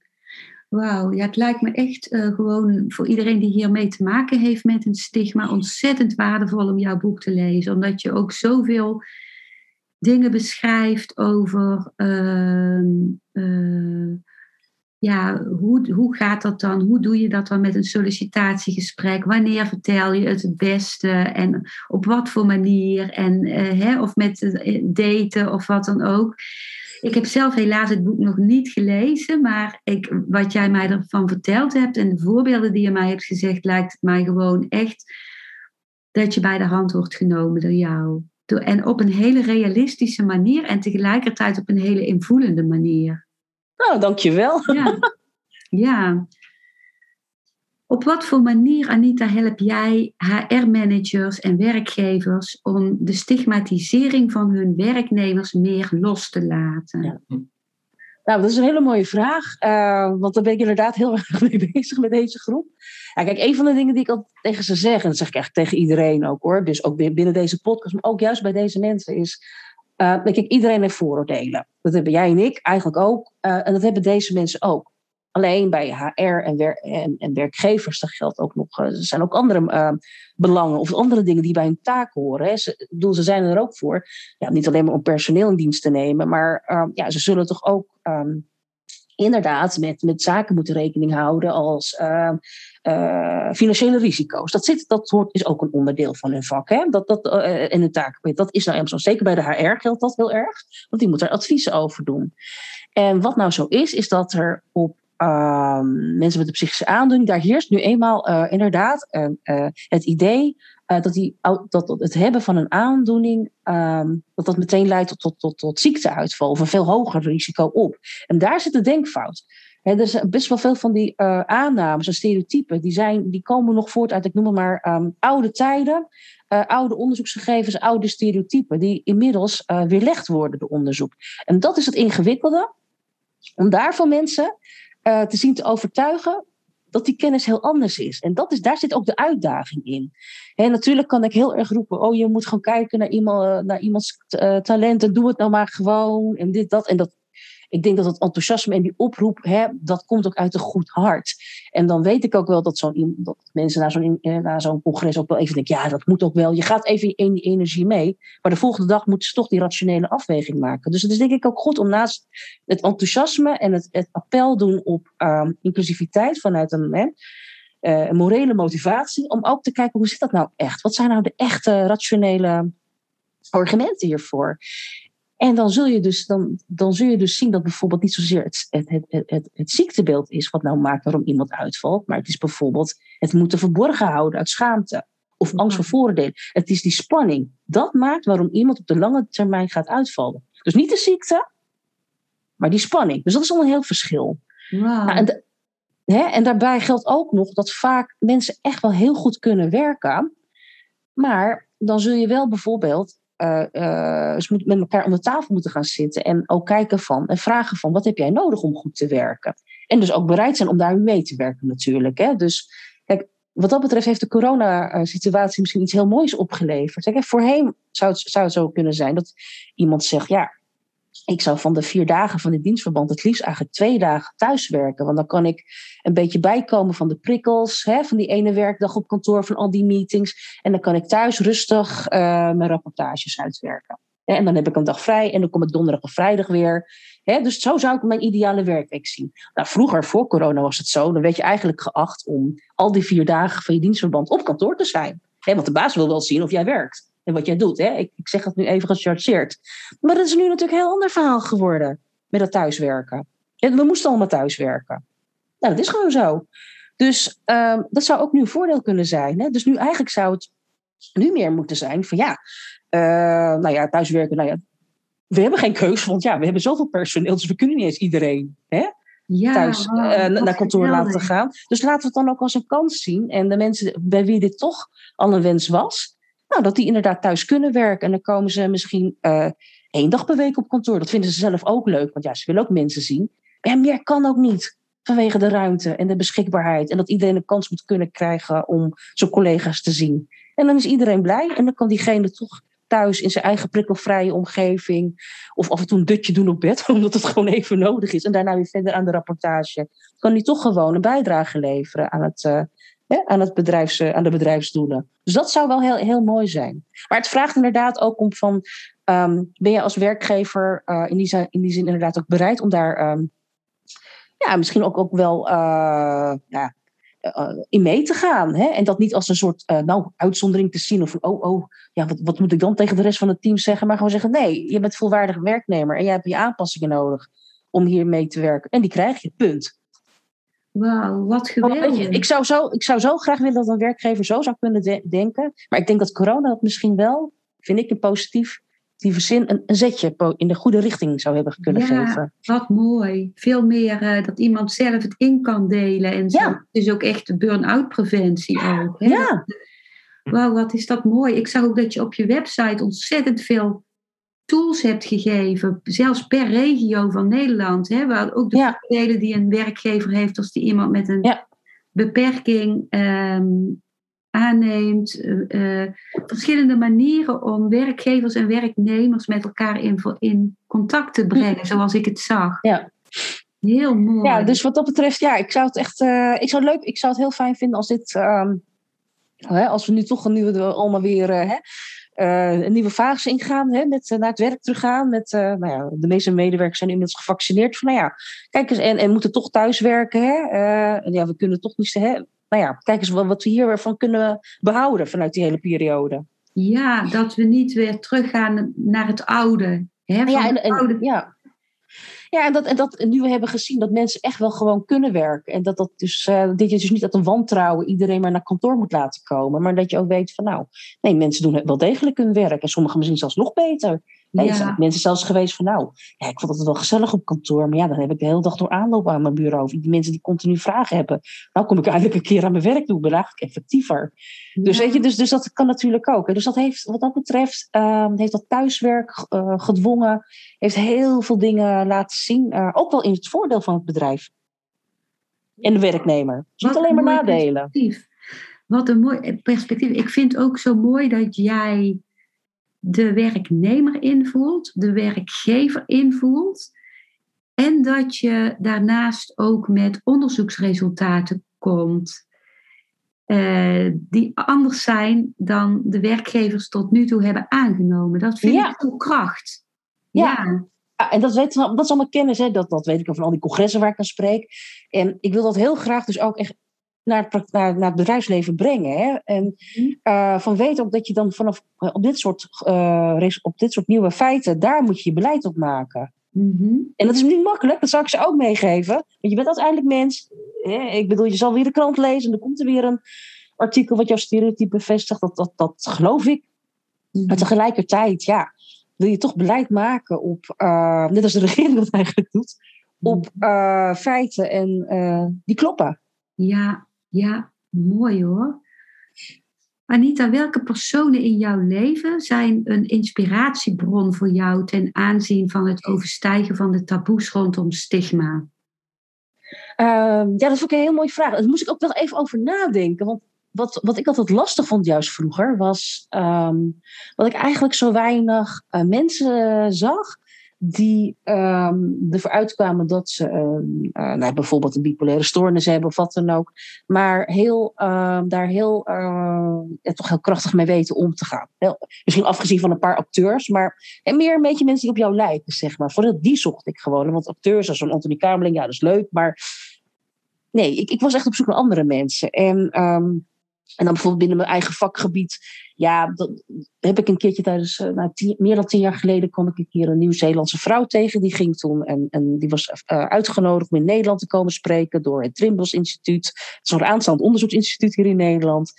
Wauw, ja, het lijkt me echt uh, gewoon voor iedereen die hiermee te maken heeft met een stigma ontzettend waardevol om jouw boek te lezen. Omdat je ook zoveel dingen beschrijft over uh, uh, ja, hoe, hoe gaat dat dan? Hoe doe je dat dan met een sollicitatiegesprek? Wanneer vertel je het het beste en op wat voor manier? En, uh, hè, of met daten of wat dan ook. Ik heb zelf helaas het boek nog niet gelezen, maar ik, wat jij mij ervan verteld hebt en de voorbeelden die je mij hebt gezegd, lijkt het mij gewoon echt dat je bij de hand wordt genomen door jou. En op een hele realistische manier en tegelijkertijd op een hele invoelende manier. Nou, dankjewel. Ja. ja. Op wat voor manier, Anita, help jij HR-managers en werkgevers om de stigmatisering van hun werknemers meer los te laten? Ja. Nou, dat is een hele mooie vraag, uh, want daar ben ik inderdaad heel erg mee bezig met deze groep. Ja, kijk, een van de dingen die ik altijd tegen ze zeg, en dat zeg ik eigenlijk tegen iedereen ook hoor, dus ook binnen deze podcast, maar ook juist bij deze mensen, is: kijk, iedereen heeft vooroordelen. Dat hebben jij en ik eigenlijk ook, uh, en dat hebben deze mensen ook. Alleen bij HR en, en werkgevers, dat geldt ook nog. Er zijn ook andere belangen of andere dingen die bij hun taak horen. Hè. Ze, bedoel, ze zijn er ook voor. Ja, niet alleen maar om personeel in dienst te nemen, maar ja, ze zullen toch ook um, inderdaad met, met zaken moeten rekening houden als uh, uh, financiële risico's. Dat, zit, dat hoort, is ook een onderdeel van hun vak. Hè? Dat, dat, uh, hun taak. Dat is nou helemaal zo. Zeker bij de HR geldt dat heel erg. Want die moet er adviezen over doen. En wat nou zo is, is dat er op ehm, mensen met een psychische aandoening, daar heerst nu eenmaal inderdaad het idee uh, dat, die, dat het hebben van een aandoening, um, dat dat meteen leidt tot, tot, tot, tot ziekteuitval of een veel hoger risico op. En daar zit de denkfout. Er zijn best wel veel van die uh, aannames en stereotypen, die, zijn, die komen nog voort uit, ik noem het maar, um, oude tijden, uh, oude onderzoeksgegevens, oude stereotypen, die inmiddels weerlegd worden door onderzoek. En dat is het ingewikkelde, om daarvan mensen te zien te overtuigen dat die kennis heel anders is. En dat is, daar zit ook de uitdaging in. En natuurlijk kan ik heel erg roepen: oh, je moet gewoon kijken naar, iemand, naar iemands uh, talenten, doe het nou maar gewoon. En dit, dat. En dat ik denk dat het enthousiasme en die oproep, hè, dat komt ook uit een goed hart. En dan weet ik ook wel dat, zo'n, dat mensen na zo'n, eh, na zo'n congres ook wel even denken, ja, dat moet ook wel. Je gaat even in die energie mee. Maar de volgende dag moeten ze toch die rationele afweging maken. Dus het is denk ik ook goed om naast het enthousiasme en het, het appel doen op um, inclusiviteit vanuit een, hè, uh, morele motivatie, om ook te kijken hoe zit dat nou echt? Wat zijn nou de echte rationele argumenten hiervoor? En dan zul je dus, dan, dan zul je dus zien dat bijvoorbeeld niet zozeer het, het, het, het, het ziektebeeld is wat nou maakt waarom iemand uitvalt, maar het is bijvoorbeeld het moeten verborgen houden uit schaamte of angst voor voordelen. Het is die spanning. Dat maakt waarom iemand op de lange termijn gaat uitvallen. Dus niet de ziekte, maar die spanning. Dus dat is al een heel verschil. Wow. Nou, en, hè, en daarbij geldt ook nog dat vaak mensen echt wel heel goed kunnen werken. Maar dan zul je wel bijvoorbeeld uh, uh, met elkaar om de tafel moeten gaan zitten en ook kijken van en vragen van wat heb jij nodig om goed te werken. En dus ook bereid zijn om daar mee te werken natuurlijk. Hè? Dus kijk, wat dat betreft heeft de corona-situatie misschien iets heel moois opgeleverd. Kijk, voorheen zou het, zou het zo kunnen zijn dat iemand zegt, ja, ik zou van de vier dagen van dit dienstverband het liefst eigenlijk twee dagen thuiswerken. Want dan kan ik een beetje bijkomen van de prikkels, hè, van die ene werkdag op kantoor, van al die meetings. En dan kan ik thuis rustig uh, mijn rapportages uitwerken. En dan heb ik een dag vrij en dan kom ik donderdag of vrijdag weer. dus zo zou ik mijn ideale werkweek zien. Nou, vroeger, voor corona, was het zo. Dan werd je eigenlijk geacht om al die vier dagen van je dienstverband op kantoor te zijn. want de baas wil wel zien of jij werkt en wat jij doet. Hè? Ik, ik zeg het nu even gechargeerd. Maar dat is nu natuurlijk een heel ander verhaal geworden met dat thuiswerken. we moesten allemaal thuiswerken. Nou, dat is gewoon zo. Dus um, dat zou ook nu een voordeel kunnen zijn. Hè? Dus nu eigenlijk zou het nu meer moeten zijn van ja, uh, nou ja, thuiswerken, nou ja, we hebben geen keus, want ja, we hebben zoveel personeel, dus we kunnen niet eens iedereen hè, ja, thuis uh, naar kantoor laten gaan. Dus laten we het dan ook als een kans zien. En de mensen bij wie dit toch al een wens was, nou, dat die inderdaad thuis kunnen werken. En dan komen ze misschien uh, één dag per week op kantoor. Dat vinden ze zelf ook leuk, want ja, ze willen ook mensen zien. En meer kan ook niet vanwege de ruimte en de beschikbaarheid. En dat iedereen een kans moet kunnen krijgen om zijn collega's te zien. En dan is iedereen blij en dan kan diegene toch thuis in zijn eigen prikkelvrije omgeving. Of af en toe een dutje doen op bed, omdat het gewoon even nodig is. En daarna weer verder aan de rapportage. Kan hij toch gewoon een bijdrage leveren aan het, uh, aan, het bedrijfs, aan de bedrijfsdoelen. Dus dat zou wel heel, heel mooi zijn. Maar het vraagt inderdaad ook om van, um, ben je als werkgever uh, in, die zin, in die zin inderdaad ook bereid om daar um, ja, misschien ook, ook wel uh, ja, in mee te gaan. Hè? En dat niet als een soort nou, uitzondering te zien of oh, oh, ja, wat, wat moet ik dan tegen de rest van het team zeggen? Maar gewoon zeggen, nee, je bent volwaardig werknemer en jij hebt je aanpassingen nodig om hier mee te werken. En die krijg je, punt. Wauw, wat geweldig. Je, ik, zou zo, ik zou zo graag willen dat een werkgever zo zou kunnen de denken. Maar ik denk dat corona dat misschien wel, vind ik een positief die zin, een, een zetje in de goede richting zou hebben kunnen ja, geven. Wat mooi. Veel meer uh, dat iemand zelf het in kan delen. En zo. Ja. Dus ook echt burn-out preventie ook. Hè? Ja. Wauw, wat is dat mooi. Ik zag ook dat je op je website ontzettend veel tools hebt gegeven, zelfs per regio van Nederland. Hè, waar ook de Ja. voordelen die een werkgever heeft als die iemand met een Ja. beperking ehm, aanneemt. eh, eh, verschillende manieren om werkgevers en werknemers met elkaar in, in contact te brengen, zoals ik het zag. Ja. Heel mooi. Ja, dus wat dat betreft, ja, ik zou het echt, eh, ik zou het leuk, ik zou het heel fijn vinden als dit, ehm, hè, als we nu toch een nieuwe, allemaal weer hè, eh, een nieuwe fase ingaan, hè, met, eh, naar het werk teruggaan. Met, eh, nou ja, de meeste medewerkers zijn inmiddels gevaccineerd. Van, nou ja, kijk eens, en, en moeten toch thuis werken. Hè? En ja, we kunnen toch niet, hè, nou ja, kijk eens wat, wat we hiervan kunnen behouden vanuit die hele periode. Ja, dat we niet weer teruggaan naar het oude. Hè, van Ja, en, het en- oude. ja. Ja, en, dat, en dat nu we hebben gezien dat mensen echt wel gewoon kunnen werken. En dat dat dus, eh dit je dus niet uit een wantrouwen iedereen maar naar kantoor moet laten komen. Maar dat je ook weet van nou, nee, mensen doen wel degelijk hun werk. En sommigen misschien zelfs nog beter. Nee, er Ja. zijn mensen zelfs geweest van nou, ja, ik vond het wel gezellig op kantoor. Maar ja, dan heb ik de hele dag door aanlopen aan mijn bureau. Die mensen die continu vragen hebben. Nou kom ik eindelijk een keer aan mijn werk doen. Ik ben eigenlijk effectiever. Dus, weet je, dus, dus dat kan natuurlijk ook. hè. Dus dat heeft, wat dat betreft, ehm, heeft dat thuiswerk eh, gedwongen, heeft heel veel dingen laten zien. eh, ook wel in het voordeel van het bedrijf. En de werknemer. Dus niet alleen maar nadelen. perspectief. Wat een mooi perspectief. Ik vind ook zo mooi dat jij de werknemer invoelt, de werkgever invoelt. En dat je daarnaast ook met onderzoeksresultaten komt eh, die anders zijn dan de werkgevers tot nu toe hebben aangenomen. Dat vind ik veel kracht. Ja. ja. en dat, weet, dat is allemaal kennis, hè? Dat, dat weet ik van al die congressen waar ik aan spreek. En ik wil dat heel graag dus ook echt naar het, naar, naar het bedrijfsleven brengen. Hè? En uh, van weet ook dat je dan vanaf uh, op, dit soort, uh, op dit soort nieuwe feiten, daar moet je je beleid op maken. Mm-hmm. En dat is niet makkelijk, dat zou ik ze ook meegeven. Want je bent uiteindelijk mens. Hè? Ik bedoel, je zal weer de krant lezen en dan komt er weer een artikel wat jouw stereotype bevestigt. Dat, dat, dat geloof ik. Mm-hmm. Maar tegelijkertijd, ja, wil je toch beleid maken op, net als de regering dat eigenlijk doet, op feiten en die kloppen. Ja, ja, mooi hoor. Anita, welke personen in jouw leven zijn een inspiratiebron voor jou ten aanzien van het overstijgen van de taboes rondom stigma? Uh, ja, dat vond ik een heel mooie vraag. Daar moest ik ook wel even over nadenken. Want wat, wat ik altijd lastig vond, juist vroeger, was um, dat ik eigenlijk zo weinig uh, mensen zag die um, ervoor uitkwamen dat ze uh, nou, bijvoorbeeld een bipolaire stoornis hebben of wat dan ook. Maar heel, uh, daar heel, ja, toch heel krachtig mee weten om te gaan. Heel, misschien afgezien van een paar acteurs, maar en meer een beetje mensen die op jou lijken, zeg maar. Vooral die zocht ik gewoon. Want acteurs als een Anthony Kamerling, ja, dat is leuk. Maar nee, ik, ik was echt op zoek naar andere mensen. En en dan bijvoorbeeld binnen mijn eigen vakgebied. Ja, dat heb ik een keertje tijdens, uh, nou, meer dan tien jaar geleden, kwam ik een keer een Nieuw-Zeelandse vrouw tegen. Die ging toen en, en die was uh, uitgenodigd om in Nederland te komen spreken door het Trimbos Instituut. Een aanstaand onderzoeksinstituut hier in Nederland.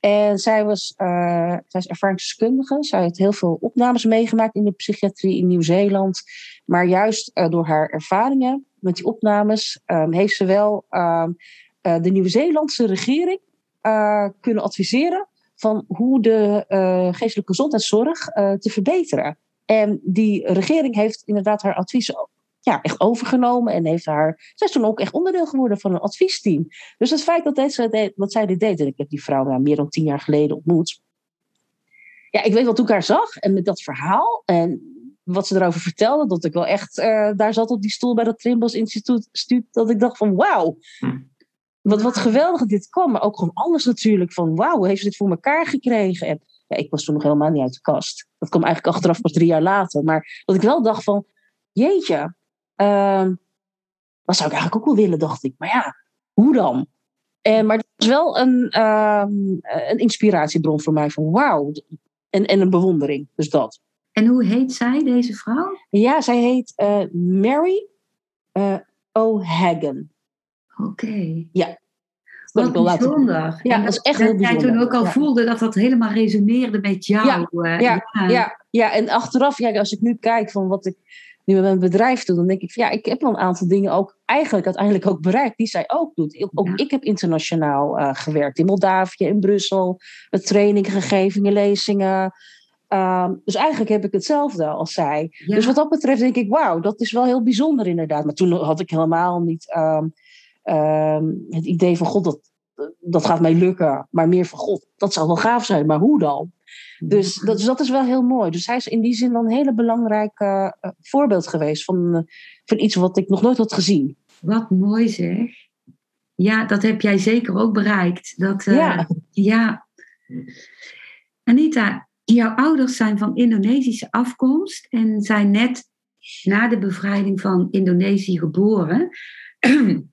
En zij was, zij is ervaringsdeskundige. Zij heeft heel veel opnames meegemaakt in de psychiatrie in Nieuw-Zeeland. Maar juist door haar ervaringen met die opnames um, heeft ze wel um, de Nieuw-Zeelandse regering uh, kunnen adviseren van hoe de uh, geestelijke gezondheidszorg uh, te verbeteren. En die regering heeft inderdaad haar adviezen ja, echt overgenomen en heeft haar. Zij is toen ook echt onderdeel geworden van een adviesteam. Dus het feit dat deze, wat zij dit deed, en ik heb die vrouw nou, meer dan tien jaar geleden ontmoet. Ja, ik weet wat ik haar zag en met dat verhaal en wat ze erover vertelde, dat ik wel echt daar zat op die stoel bij dat Trimbos Instituut, dat ik dacht van wauw, hm. Wat, wat geweldig dit kwam, maar ook gewoon alles natuurlijk. Van wauw, heeft ze dit voor elkaar gekregen? En ja, ik was toen nog helemaal niet uit de kast. Dat kwam eigenlijk achteraf pas drie jaar later. Maar dat ik wel dacht van, jeetje, uh, dat zou ik eigenlijk ook wel willen, dacht ik. Maar ja, hoe dan? En, maar het was wel een, uh, een inspiratiebron voor mij van wauw. En, en een bewondering, dus dat. En hoe heet zij, deze vrouw? Ja, zij heet uh, Mary uh, O'Hagan. Oké. Okay. Ja. Wat bijzonder. Ja, dat, is echt heel bijzonder. jij toen ook al ja. voelde dat dat helemaal resoneerde met jou. Ja, uh, ja, ja. ja, ja. en achteraf, ja, als ik nu kijk van wat ik nu met mijn bedrijf doe, dan denk ik van ja, ik heb wel een aantal dingen ook eigenlijk uiteindelijk ook bereikt die zij ook doet. Ook ja. ik heb internationaal uh, gewerkt in Moldavië, in Brussel, met trainingen gegeven, lezingen. Um, dus eigenlijk heb ik hetzelfde als zij. Ja. Dus wat dat betreft denk ik, wauw, dat is wel heel bijzonder inderdaad. Maar toen had ik helemaal niet um, um, het idee van God, dat, dat gaat mij lukken. Maar meer van God, dat zou wel gaaf zijn, maar hoe dan? Dus dat, dus dat is wel heel mooi. Dus hij is in die zin dan een hele belangrijk uh, voorbeeld geweest van, uh, van iets wat ik nog nooit had gezien. Wat mooi zeg. Ja, dat heb jij zeker ook bereikt. Dat, uh, ja. ja. Anita, jouw ouders zijn van Indonesische afkomst en zijn net na de bevrijding van Indonesië geboren.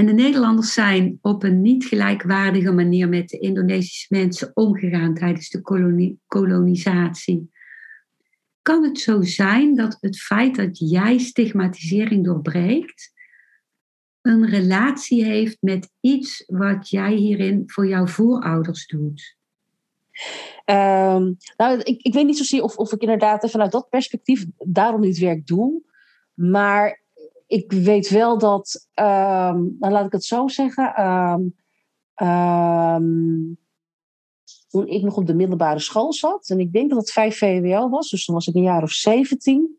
En de Nederlanders zijn op een niet gelijkwaardige manier met de Indonesische mensen omgegaan tijdens de koloni kolonisatie. Kan het zo zijn dat het feit dat jij stigmatisering doorbreekt, een relatie heeft met iets wat jij hierin voor jouw voorouders doet? Um, nou, ik, ik weet niet zozeer of, of ik inderdaad vanuit dat perspectief daarom dit werk doe. Maar ik weet wel dat, um, laat ik het zo zeggen, um, um, toen ik nog op de middelbare school zat, en ik denk dat het 5 VWO was, dus toen was ik een jaar of 17,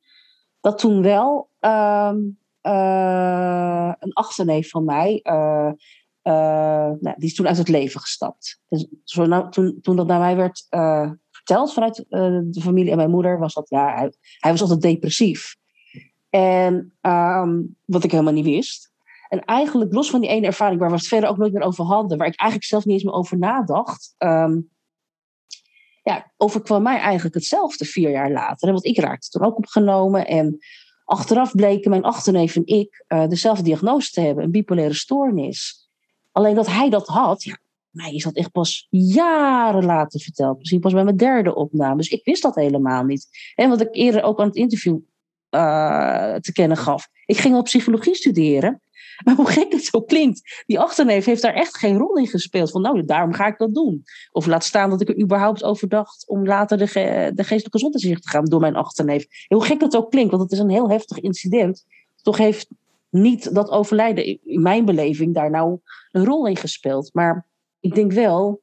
dat toen wel uh, een achterneef van mij, uh, uh, nou, die is toen uit het leven gestapt. Dus zo nou, toen, toen dat naar mij werd verteld vanuit de familie en mijn moeder, was dat, ja, hij was altijd depressief. En ehm, wat ik helemaal niet wist. En eigenlijk los van die ene ervaring waar we het verder ook nooit meer over hadden, waar ik eigenlijk zelf niet eens meer over nadacht, um, ja, overkwam mij eigenlijk hetzelfde vier jaar later. Want ik raakte toen ook opgenomen en achteraf bleken mijn achterneef en ik uh, dezelfde diagnose te hebben, een bipolaire stoornis. Alleen dat hij dat had, ja, mij is dat echt pas jaren later verteld. Misschien pas bij mijn derde opname. Dus ik wist dat helemaal niet. En wat ik eerder ook aan het interview uh, te kennen gaf. Ik ging op psychologie studeren. Maar hoe gek het zo klinkt, die achterneef heeft daar echt geen rol in gespeeld. Van nou, daarom ga ik dat doen. Of laat staan dat ik er überhaupt over dacht om later de, de geestelijke gezondheidszorg te gaan door mijn achterneef. Hoe gek het ook klinkt, want het is een heel heftig incident. Toch heeft niet dat overlijden in mijn beleving daar nou een rol in gespeeld. Maar ik denk wel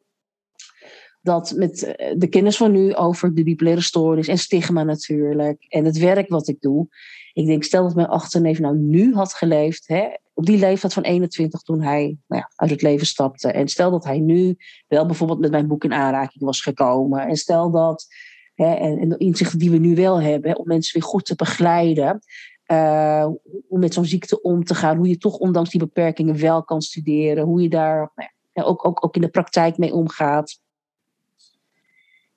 dat met eh, de kennis van nu over de bipolaire stoornis en stigma natuurlijk en het werk wat ik doe. Ik denk, stel dat mijn achterneef nou nu had geleefd, hè, op die leeftijd van 21 toen hij nou ja, uit het leven stapte. En stel dat hij nu wel bijvoorbeeld met mijn boek in aanraking was gekomen. En stel dat, hè, en, de inzichten die we nu wel hebben, om mensen weer goed te begeleiden. Uh, om met zo'n ziekte om te gaan. Hoe je toch ondanks die beperkingen wel kan studeren. Hoe je daar nou ja, ook, ook, ook in de praktijk mee omgaat.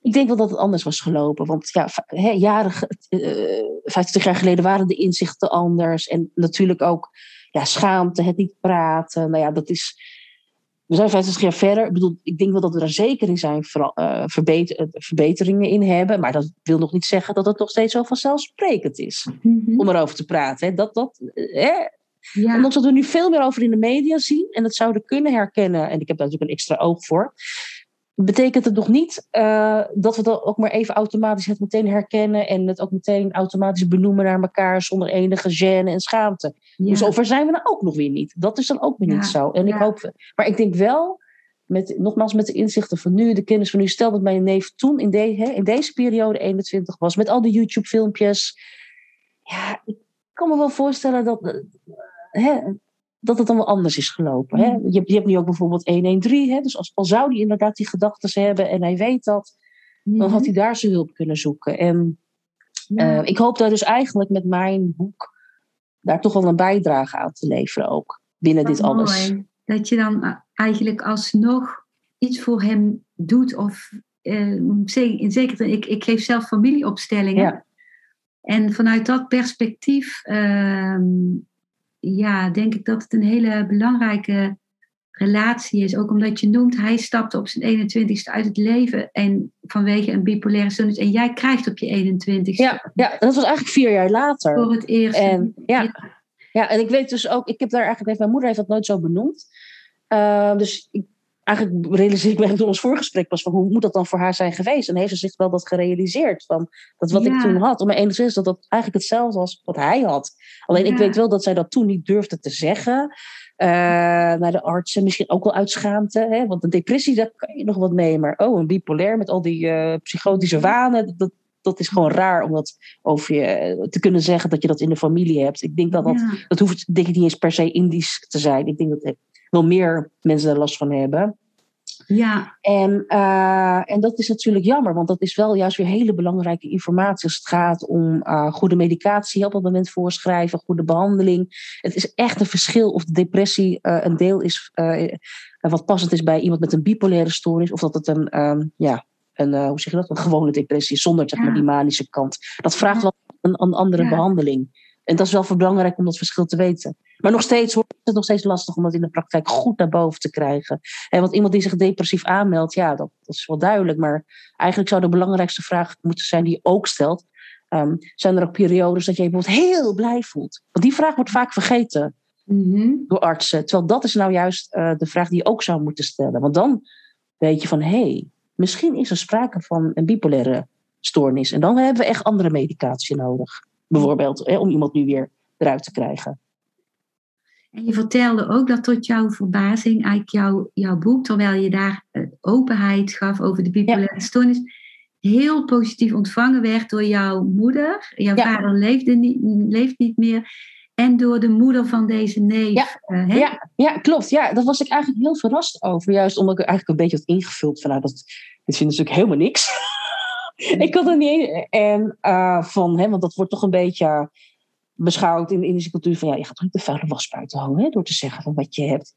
Ik denk wel dat het anders was gelopen. Want ja, he, jaren, uh, eh, 50 jaar geleden waren de inzichten anders. En natuurlijk ook ja, schaamte, het niet praten. Nou ja, dat is. We zijn 50 jaar verder. Ik bedoel, ik denk wel dat we er zeker in zijn uh, verbeter, verbeteringen in hebben. Maar dat wil nog niet zeggen dat het nog steeds zo vanzelfsprekend is. Mm -hmm. Om erover te praten. Hè. Dat, dat, hè. Ja. Omdat we er nu veel meer over in de media zien. En het zouden kunnen herkennen. En ik heb daar natuurlijk een extra oog voor betekent het nog niet uh, dat we dat ook maar even automatisch het meteen herkennen en het ook meteen automatisch benoemen naar elkaar zonder enige gêne en schaamte. Ja. Dus over zijn we dan ook nog weer niet. Dat is dan ook weer ja. niet zo. En ik hoop, maar ik denk wel, met, nogmaals met de inzichten van nu, de kennis van nu, stel dat mijn neef toen in, de, hè, in deze periode 21 was, met al die YouTube-filmpjes. Ja, ik kan me wel voorstellen dat. Hè, dat het dan wel anders is gelopen. Hè? Mm. Je, hebt, je hebt nu ook bijvoorbeeld 113. Hè? Dus als, al zou die inderdaad die gedachten hebben en hij weet dat, dan had mm-hmm. hij daar zijn hulp kunnen zoeken. En uh, ik hoop daar dus eigenlijk met mijn boek daar toch wel een bijdrage aan te leveren ook. Binnen dit alles. Dat je dan eh, eigenlijk alsnog iets voor hem doet. Of uh, zeker, ik, ik geef zelf familieopstellingen. Ja. En vanuit dat perspectief uh, ja, denk ik dat het een hele belangrijke relatie is. Ook omdat je noemt, hij stapte op zijn 21ste uit het leven en vanwege een bipolaire stoornis. En jij krijgt op je 21ste. Ja, ja, dat was eigenlijk vier jaar later. Voor het eerst. En, ja. ja, en ik weet dus ook, ik heb daar eigenlijk, mijn moeder heeft dat nooit zo benoemd. Uh, dus ik eigenlijk realiseer ik me door ons voorgesprek was van hoe moet dat dan voor haar zijn geweest? En heeft ze zich wel dat gerealiseerd van dat wat ik toen had, om enigszins dat dat eigenlijk hetzelfde was wat hij had. Alleen ik weet wel dat zij dat toen niet durfde te zeggen. Uh, naar de artsen, misschien ook wel uit schaamte. Hè? Want een depressie, daar kan je nog wat mee. Maar oh, een bipolair met al die uh, psychotische wanen, dat, dat is gewoon raar om dat over je te kunnen zeggen dat je dat in de familie hebt. Ik denk dat dat, ja. dat hoeft denk ik niet eens per se Indisch te zijn. Ik denk dat wel meer mensen daar last van hebben. Ja. En, uh, en dat is natuurlijk jammer, want dat is wel juist weer hele belangrijke informatie als het gaat om uh, goede medicatie op dat moment voorschrijven, goede behandeling. Het is echt een verschil of de depressie uh, een deel is wat passend is bij iemand met een bipolaire stoornis, of dat het een, um, ja, een, hoe zeg je dat, een gewone depressie is, zonder zeg maar, die manische kant. Dat vraagt wel een, een andere ja. behandeling. En dat is wel belangrijk om dat verschil te weten. Maar nog steeds wordt het nog steeds lastig om dat in de praktijk goed naar boven te krijgen. En want iemand die zich depressief aanmeldt, ja, dat, dat is wel duidelijk. Maar eigenlijk zou de belangrijkste vraag moeten zijn die je ook stelt. Um, zijn er ook periodes dat je je bijvoorbeeld heel blij voelt? Want die vraag wordt vaak vergeten mm-hmm. door artsen. Terwijl dat is nou juist uh, de vraag die je ook zou moeten stellen. Want dan weet je van, hé, hey, misschien is er sprake van een bipolaire stoornis. En dan hebben we echt andere medicatie nodig. Bijvoorbeeld, hè, om iemand nu weer eruit te krijgen. En je vertelde ook dat tot jouw verbazing eigenlijk jouw, jouw boek, terwijl je daar eh, openheid gaf over de bipolaire ja. stoornis, heel positief ontvangen werd door jouw moeder. Jouw ja. vader leefde niet, leeft niet meer. En door de moeder van deze neef. Ja, uh, ja, ja, klopt. Ja, daar was ik eigenlijk heel verrast over. Juist omdat ik eigenlijk een beetje had ingevuld van, nou, dat, dit vinden ze natuurlijk helemaal niks. ik had er niet En uh, van, hè, want dat wordt toch een beetje beschouwd in de Indische cultuur van ja, je gaat toch niet de vuile was buiten hangen hè, door te zeggen van wat je hebt.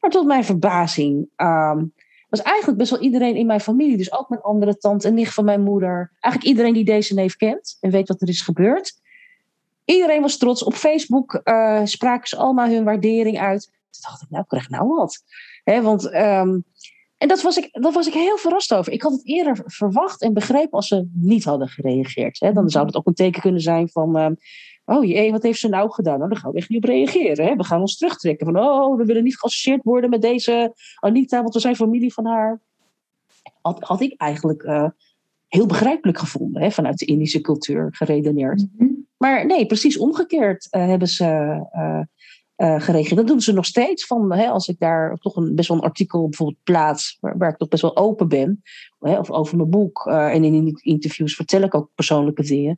Maar tot mijn verbazing ehm, was eigenlijk best wel iedereen in mijn familie, dus ook mijn andere tante en nicht van mijn moeder, eigenlijk iedereen die deze neef kent en weet wat er is gebeurd. Iedereen was trots. Op Facebook uh, spraken ze allemaal hun waardering uit. Toen dacht ik, nou, ik krijg nou wat. He, want, um, en dat was, ik, dat was ik heel verrast over. Ik had het eerder verwacht en begrepen als ze niet hadden gereageerd. He, dan zou het ook een teken kunnen zijn van... Um, oh jee, wat heeft ze nou gedaan? Nou, dan gaan we echt niet op reageren. Hè? We gaan ons terugtrekken. Van, oh, we willen niet geassocieerd worden met deze Anita, want we zijn familie van haar. Had, had ik eigenlijk uh, heel begrijpelijk gevonden, hè? vanuit de Indische cultuur geredeneerd. Mm -hmm. Maar nee, precies omgekeerd uh, hebben ze uh. Dat doen ze nog steeds. Van, hè, als ik daar toch een, best wel een artikel bijvoorbeeld plaats, waar, ik toch best wel open ben, hè, of over mijn boek. en in interviews vertel ik ook persoonlijke dingen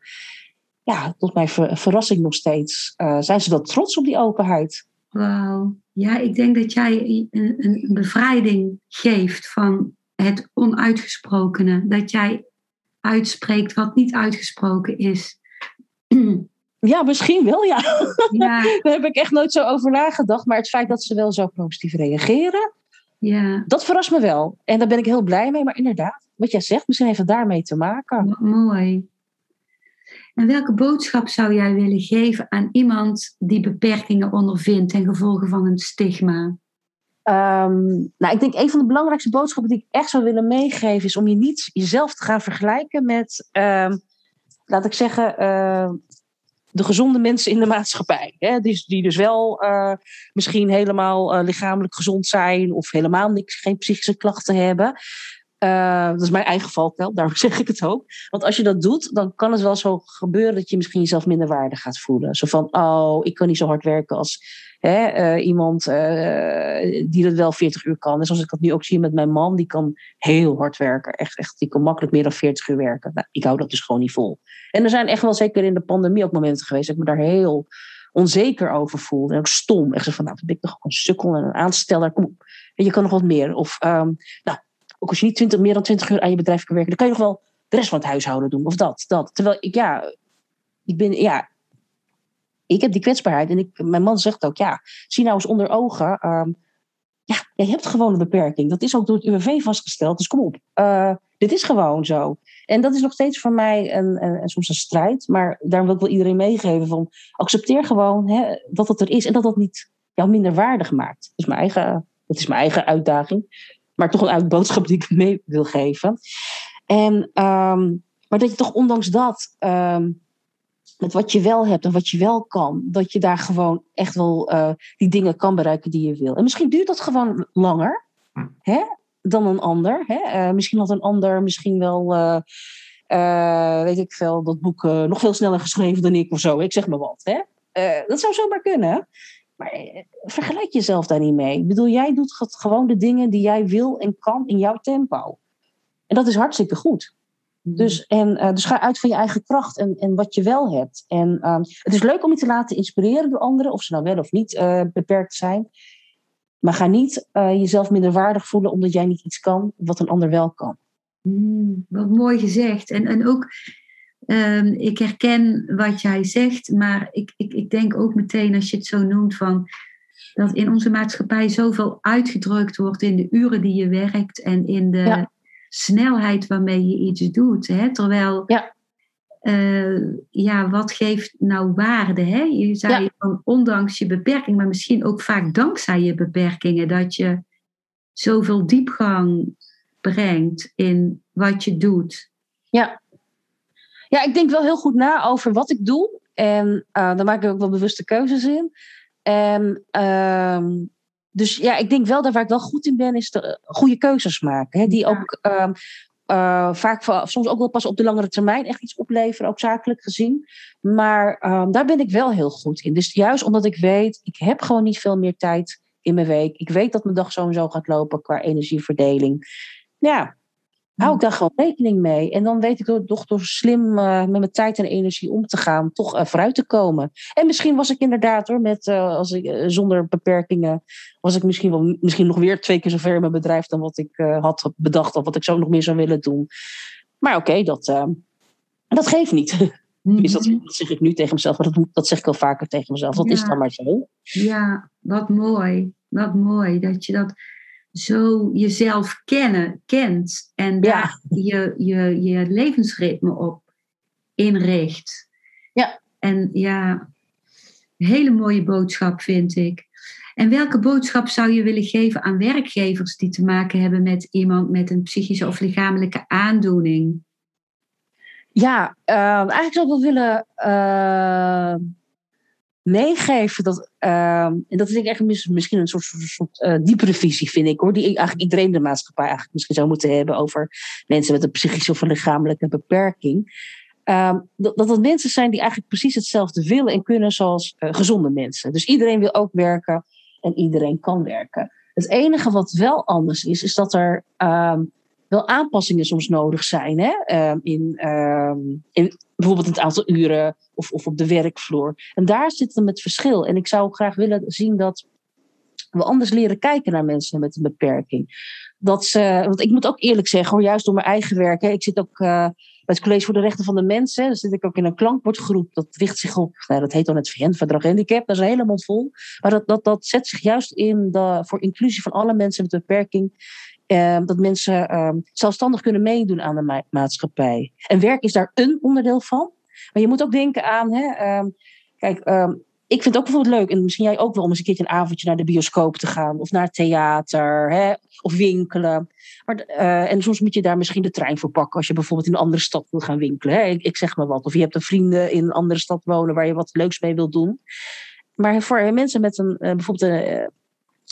ja, tot mijn ver verrassing nog steeds, uh, zijn ze wel trots op die openheid. Wauw. Ja, ik denk dat jij een, een, bevrijding geeft van het onuitgesprokene. Dat jij uitspreekt wat niet uitgesproken is. Ja, misschien wel, ja. ja. Daar heb ik echt nooit zo over nagedacht. Maar het feit dat ze wel zo positief reageren, ja. dat verrast me wel. En daar ben ik heel blij mee. Maar inderdaad, wat jij zegt, misschien heeft het daarmee te maken. Mooi. En welke boodschap zou jij willen geven aan iemand die beperkingen ondervindt ten gevolge van een stigma? Um, nou, ik denk een van de belangrijkste boodschappen die ik echt zou willen meegeven is om je niet jezelf te gaan vergelijken met, um, laat ik zeggen, uh, de gezonde mensen in de maatschappij. Hè? Die, die dus wel uh, misschien helemaal uh, lichamelijk gezond zijn of helemaal niks, geen psychische klachten hebben. Uh, dat is mijn eigen valkuil, daarom zeg ik het ook. Want als je dat doet, dan kan het wel zo gebeuren dat je misschien jezelf minder waardig gaat voelen. Zo van, oh, ik kan niet zo hard werken als hè, uh, iemand uh, die dat wel 40 uur kan. En zoals ik dat nu ook zie met mijn man, die kan heel hard werken. Echt, echt die kan makkelijk meer dan 40 uur werken. Nou, ik hou dat dus gewoon niet vol. En er zijn echt wel, zeker in de pandemie, ook momenten geweest dat ik me daar heel onzeker over voelde. En ook stom. Echt zo van, nou, ben ik nog een sukkel en een aansteller. Kom op. En je kan nog wat meer. Of, um, nou, ook als je niet 20, meer dan 20 uur aan je bedrijf kan werken, dan kan je nog wel de rest van het huishouden doen. Of dat, dat. Terwijl ik, ja, ik ben, ja, ik heb die kwetsbaarheid. En ik, mijn man zegt ook, ja, zie nou eens onder ogen. Um, ja, je hebt gewoon een beperking. Dat is ook door het UWV vastgesteld. Dus kom op. Uh, dit is gewoon zo. En dat is nog steeds voor mij een, soms een strijd. Maar daarom wil ik wel iedereen meegeven van accepteer gewoon hè, dat het er is en dat dat niet jou minder waardig maakt. Dat is mijn eigen, dat is mijn eigen uitdaging maar toch een uit boodschap die ik mee wil geven. En, um, maar dat je toch ondanks dat, um, met wat je wel hebt en wat je wel kan, dat je daar gewoon echt wel uh, die dingen kan bereiken die je wil. En misschien duurt dat gewoon langer hè, dan een ander. Hè? Uh, misschien had een ander misschien wel, uh, weet ik veel, dat boek nog veel sneller geschreven dan ik of zo. Ik zeg maar wat. Hè? dat zou zomaar kunnen. Maar eh, vergelijk jezelf daar niet mee. Ik bedoel, jij doet gewoon de dingen die jij wil en kan in jouw tempo. En dat is hartstikke goed. Mhm. Dus, en, uh, dus ga uit van je eigen kracht en, en wat je wel hebt. En um, het is leuk om je te laten inspireren door anderen, of ze nou wel of niet uh, beperkt zijn. Maar ga niet jezelf minder waardig voelen omdat jij niet iets kan wat een ander wel kan. Mm, wat mooi gezegd. En, en ook Um, ik herken wat jij zegt, maar ik, ik, ik denk ook meteen als je het zo noemt van dat in onze maatschappij zoveel uitgedrukt wordt in de uren die je werkt en in de ja. snelheid waarmee je iets doet. Hè? Terwijl, ja. Uh, ja, wat geeft nou waarde? Hè? Je zei ja. van ondanks je beperking, maar misschien ook vaak dankzij je beperkingen, dat je zoveel diepgang brengt in wat je doet. Ja, ja, ik denk wel heel goed na over wat ik doe. En uh, daar maak ik ook wel bewuste keuzes in. En, uh, dus ja, ik denk wel dat waar ik wel goed in ben, is de goede keuzes maken. Hè, die ja. ook uh, uh, vaak soms ook wel pas op de langere termijn echt iets opleveren, ook zakelijk gezien. Maar ehm, daar ben ik wel heel goed in. Dus juist omdat ik weet, ik heb gewoon niet veel meer tijd in mijn week. Ik weet dat mijn dag zo en zo gaat lopen qua energieverdeling. Ja, hou ik daar gewoon rekening mee. En dan weet ik toch door slim uh, met mijn tijd en energie om te gaan, toch uh, vooruit te komen. En misschien was ik inderdaad hoor, met, uh, als ik, zonder beperkingen, was ik misschien, wel, misschien nog weer twee keer zo ver in mijn bedrijf dan wat ik had bedacht of wat ik zo nog meer zou willen doen. Maar oké, okay, dat, dat geeft niet. Dus dat, dat, zeg ik nu tegen mezelf, maar dat, dat zeg ik al vaker tegen mezelf. Dat is dan maar zo. Ja, wat mooi. Wat mooi dat je dat zo jezelf kennen, kent en daar je, je, je levensritme op inricht. Ja. En ja, een hele mooie boodschap vind ik. En welke boodschap zou je willen geven aan werkgevers die te maken hebben met iemand met een psychische of lichamelijke aandoening? Ja, uh, eigenlijk zou ik wel willen uh, meegeven dat, uh, en dat is ik echt misschien een soort, soort uh, diepere visie, vind ik hoor, die eigenlijk iedereen de maatschappij eigenlijk misschien zou moeten hebben over mensen met een psychische of lichamelijke beperking. Ehm, dat, dat mensen zijn die eigenlijk precies hetzelfde willen en kunnen zoals gezonde mensen. Dus iedereen wil ook werken en iedereen kan werken. Het enige wat wel anders is, is dat er ehm, wel aanpassingen soms nodig zijn. Hè? Ehm, in, ehm, in bijvoorbeeld het aantal uren of, of op de werkvloer. En daar zit hem het verschil. En ik zou graag willen zien dat we anders leren kijken naar mensen met een beperking. Dat ze, want ik moet ook eerlijk zeggen, hoor, juist door mijn eigen werk. Hè, ik zit ook uh, bij het College voor de Rechten van de Mensen. Dan zit ik ook in een klankbordgroep. Dat richt zich op, nou, dat heet dan het VN-verdrag handicap. Dat is een hele mond vol. Maar dat, dat, dat zet zich juist in de, voor inclusie van alle mensen met een beperking. Eh, dat mensen eh, zelfstandig kunnen meedoen aan de ma maatschappij. En werk is daar een onderdeel van. Maar je moet ook denken aan, hè, ehm, kijk, ehm, ik vind het ook bijvoorbeeld leuk, en misschien jij ook wel, om eens een keertje een avondje naar de bioscoop te gaan, of naar het theater, hè, of winkelen. Maar, uh, en soms moet je daar misschien de trein voor pakken als je bijvoorbeeld in een andere stad wil gaan winkelen. Hè. Ik, ik, zeg maar wat. Of je hebt een vrienden in een andere stad wonen waar je wat leuks mee wilt doen. Maar voor mensen met een, bijvoorbeeld een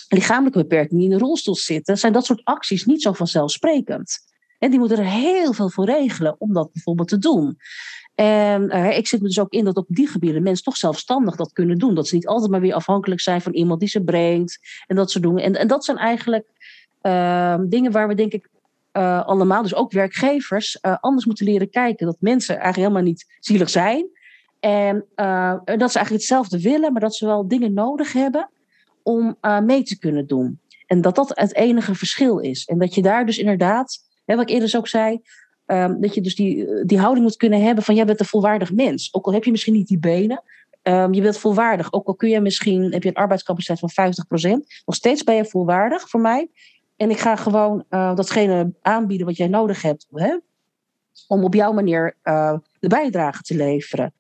lichamelijke beperking die in een rolstoel zitten, zijn dat soort acties niet zo vanzelfsprekend. En die moeten er heel veel voor regelen om dat bijvoorbeeld te doen. En uh, ik zit me dus ook in dat op die gebieden mensen toch zelfstandig dat kunnen doen. Dat ze niet altijd maar weer afhankelijk zijn van iemand die ze brengt en dat soort dingen. En, en dat zijn eigenlijk uh, dingen waar we denk ik uh, allemaal, dus ook werkgevers, eh, anders moeten leren kijken. Dat mensen eigenlijk helemaal niet zielig zijn. En dat ze eigenlijk hetzelfde willen, maar dat ze wel dingen nodig hebben om uh, mee te kunnen doen. En dat dat het enige verschil is. En dat je daar dus inderdaad, hè, wat ik eerder ook zei, um, dat je dus die, die houding moet kunnen hebben van jij bent een volwaardig mens. Ook al heb je misschien niet die benen, um, je bent volwaardig. Ook al kun je misschien, heb je een arbeidscapaciteit van 50%, nog steeds ben je volwaardig voor mij. En ik ga gewoon uh, datgene aanbieden wat jij nodig hebt. Hè? Om op jouw manier uh, de bijdrage te leveren.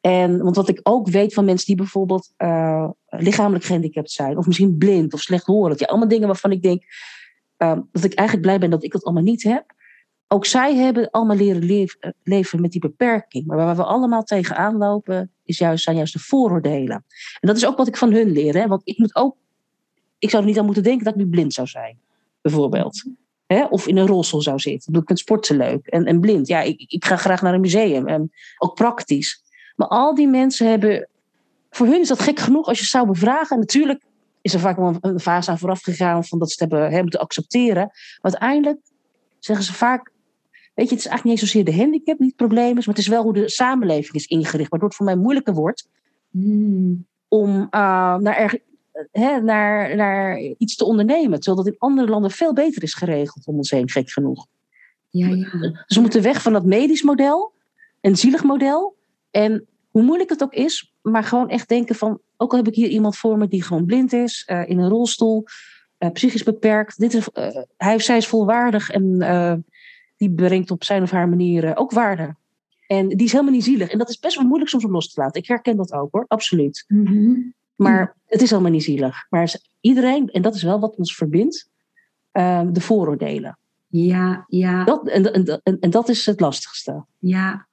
En, want wat ik ook weet van mensen die bijvoorbeeld uh, lichamelijk gehandicapt zijn, of misschien blind of slechthorend, ja, allemaal dingen waarvan ik denk uh, dat ik eigenlijk blij ben dat ik dat allemaal niet heb. Ook zij hebben allemaal leren leef, uh, leven met die beperking. Maar waar we allemaal tegenaan lopen, is juist, zijn juist de vooroordelen. En dat is ook wat ik van hun leer. Hè? Want ik moet ook, ik zou er niet aan moeten denken dat ik nu blind zou zijn, bijvoorbeeld. Hè? Of in een rolstoel zou zitten. Ik vind sporten leuk. En, en blind. Ja, ik, ik ga graag naar een museum. En ook praktisch. Maar al die mensen hebben. Voor hun is dat gek genoeg als je zou bevragen. natuurlijk is er vaak wel een fase aan vooraf gegaan van dat ze het hebben, hebben moeten accepteren. Maar uiteindelijk zeggen ze vaak. Weet je, het is eigenlijk niet zozeer de handicap die het probleem is, maar het is wel hoe de samenleving is ingericht. Waardoor het voor mij moeilijker wordt hmm. om uh, naar, er, hè, naar, naar iets te ondernemen. Terwijl dat in andere landen veel beter is geregeld om ons heen, gek genoeg. Ja, ja. Dus we moeten weg van dat medisch model, een zielig model, en hoe moeilijk het ook is, maar gewoon echt denken van, ook al heb ik hier iemand voor me die gewoon blind is, uh, in een rolstoel, uh, psychisch beperkt. Dit is, uh, hij of zij is volwaardig en die brengt op zijn of haar manier ook waarde. En die is helemaal niet zielig. En dat is best wel moeilijk soms om los te laten. Ik herken dat ook hoor, absoluut. Mm -hmm. Maar het is helemaal niet zielig. Maar iedereen, en dat is wel wat ons verbindt, de vooroordelen. Ja, ja. Dat, en, en, en, en dat is het lastigste. Ja,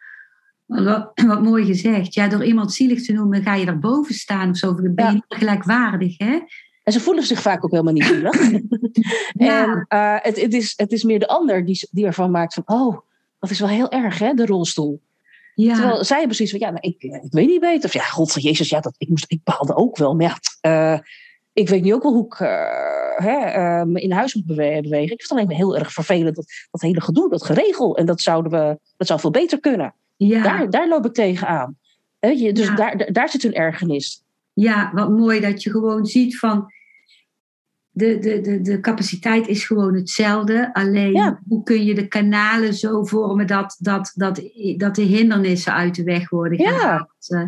wat, wat, mooi gezegd. Ja, door iemand zielig te noemen ga je erboven staan of zo. Dan ben je niet gelijkwaardig, hè? En ze voelen zich vaak ook helemaal niet zielig. ja. En uh, het, het, is, het is meer de ander die, die ervan maakt van... Oh, dat is wel heel erg, hè, de rolstoel. Ja. Terwijl zij hebben precies van... Ja, nou, ik, ik weet niet beter. Of ja, god, jezus, ja, dat, ik, moest, ik behaalde ook wel. Maar ja, uh, ik weet nu ook wel hoe ik uh, hè, me in huis moet bewegen. Ik vind het alleen maar heel erg vervelend, dat, dat hele gedoe, dat geregel. En dat, zouden we, dat zou veel beter kunnen. Ja. Daar, daar loop ik tegenaan. Weet je, dus daar, daar zit een ergernis. Ja, wat mooi dat je gewoon ziet van. De, de, de, de capaciteit is gewoon hetzelfde. Alleen hoe kun je de kanalen zo vormen dat, dat, dat, dat de hindernissen uit de weg worden gehaald. Ja, uh,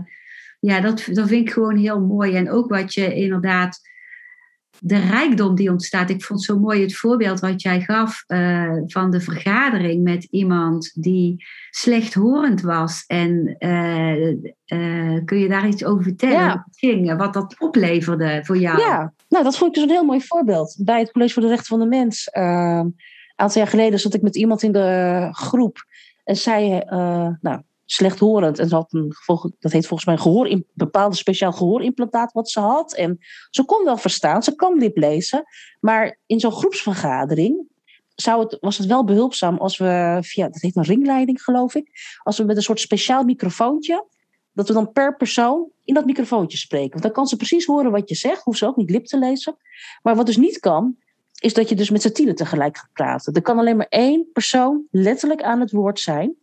ja dat, dat vind ik gewoon heel mooi. En ook wat je inderdaad de rijkdom die ontstaat. Ik vond zo mooi het voorbeeld wat jij gaf uh, van de vergadering met iemand die slechthorend was. En uh, uh, kun je daar iets over vertellen? Ja. Ging, wat dat opleverde voor jou? Ja, nou, dat vond ik dus een heel mooi voorbeeld. Bij het College voor de Rechten van de Mens. een aantal jaar geleden zat ik met iemand in de groep. En zij, nou, slechthorend. En ze had een dat heet volgens mij een gehoor, bepaalde speciaal gehoorimplantaat wat ze had. En ze kon wel verstaan, ze kan dit lezen. Maar in zo'n groepsvergadering zou het, was het wel behulpzaam als we via, dat heet een ringleiding geloof ik, als we met een soort speciaal microfoontje, dat we dan per persoon in dat microfoontje spreken. Want dan kan ze precies horen wat je zegt, hoeft ze ook niet lip te lezen. Maar wat dus niet kan, is dat je dus met z'n tienen tegelijk gaat praten. Er kan alleen maar één persoon letterlijk aan het woord zijn.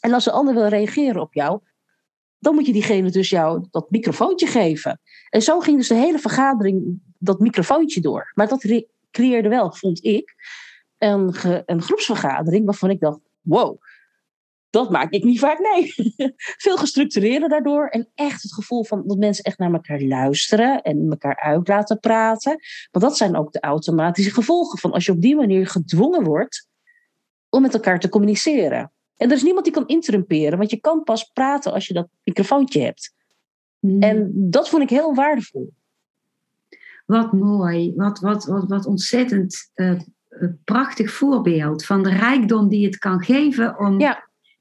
En als de ander wil reageren op jou, dan moet je diegene dus jou dat microfoontje geven. En zo ging dus de hele vergadering dat microfoontje door. Maar dat creëerde wel, vond ik, een, een groepsvergadering waarvan ik dacht: wow, dat maak ik niet vaak nee. Veel gestructureerder daardoor. En echt het gevoel van dat mensen echt naar elkaar luisteren en elkaar uit laten praten. Want dat zijn ook de automatische gevolgen van als je op die manier gedwongen wordt om met elkaar te communiceren. En er is niemand die kan interrumperen, want je kan pas praten als je dat microfoontje hebt. Hmm. En dat vond ik heel waardevol. Wat mooi, wat, wat, wat, wat ontzettend uh, prachtig voorbeeld van de rijkdom die het kan geven, om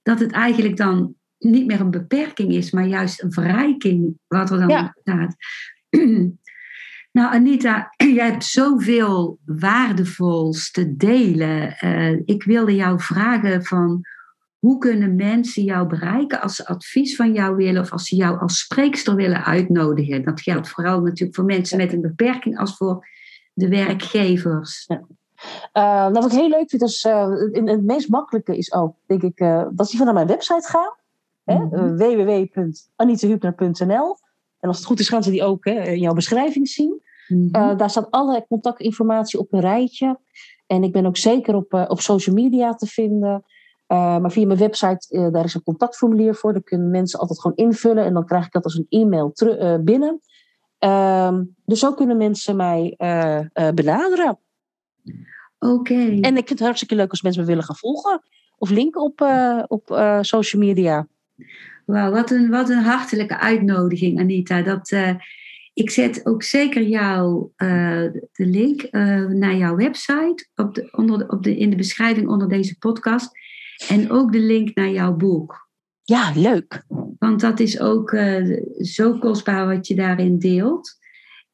dat het eigenlijk dan niet meer een beperking is, maar juist een verrijking, wat er dan ja. staat. Nou, Anita, jij hebt zoveel waardevols te delen. Uh, ik wilde jou vragen van hoe kunnen mensen jou bereiken als ze advies van jou willen of als ze jou als spreekster willen uitnodigen? Dat geldt vooral natuurlijk voor mensen met een beperking als voor de werkgevers. Ja. Uh, wat ik heel leuk vind, is uh, het meest makkelijke is ook, denk ik, uh, dat je van naar mijn website gaat. Mm -hmm. www.anitahubner.nl En als het goed is, gaan ze die ook hè, in jouw beschrijving zien. Mm -hmm. daar staat alle contactinformatie op een rijtje. En ik ben ook zeker op, op social media te vinden. Maar via mijn website, daar is een contactformulier voor. Daar kunnen mensen altijd gewoon invullen. En dan krijg ik dat als een e-mail binnen. Uh, dus zo kunnen mensen mij benaderen. Oké. En ik vind het hartstikke leuk als mensen me willen gaan volgen. Of linken op, op social media. Wauw, wat een, wat een hartelijke uitnodiging, Anita. Dat, ik zet ook zeker jou, de link naar jouw website op de, onder de, op de, in de beschrijving onder deze podcast. En ook de link naar jouw boek. Ja, leuk. Want dat is ook zo kostbaar wat je daarin deelt.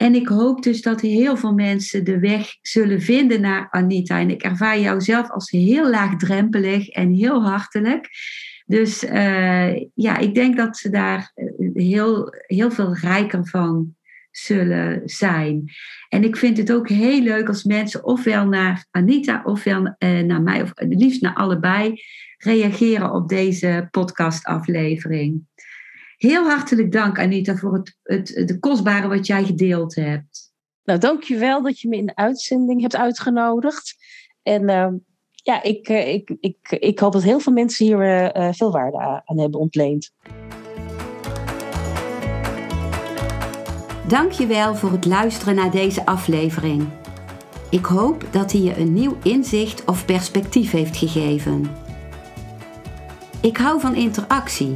En ik hoop dus dat heel veel mensen de weg zullen vinden naar Anita. En ik ervaar jou zelf als heel laagdrempelig en heel hartelijk. Dus uh, ja, ik denk dat ze daar eh, heel, heel veel rijker van zullen zijn. En ik vind het ook heel leuk als mensen ofwel naar Anita ofwel uh, naar mij, of liefst naar allebei, reageren op deze podcastaflevering. Heel hartelijk dank Anita voor het, het, de kostbare wat jij gedeeld hebt. Nou, dankjewel dat je me in de uitzending hebt uitgenodigd. En uh, ja, ik, uh, ik, ik, ik hoop dat heel veel mensen hier uh, veel waarde aan hebben ontleend. Dankjewel voor het luisteren naar deze aflevering. Ik hoop dat hij je een nieuw inzicht of perspectief heeft gegeven. Ik hou van interactie,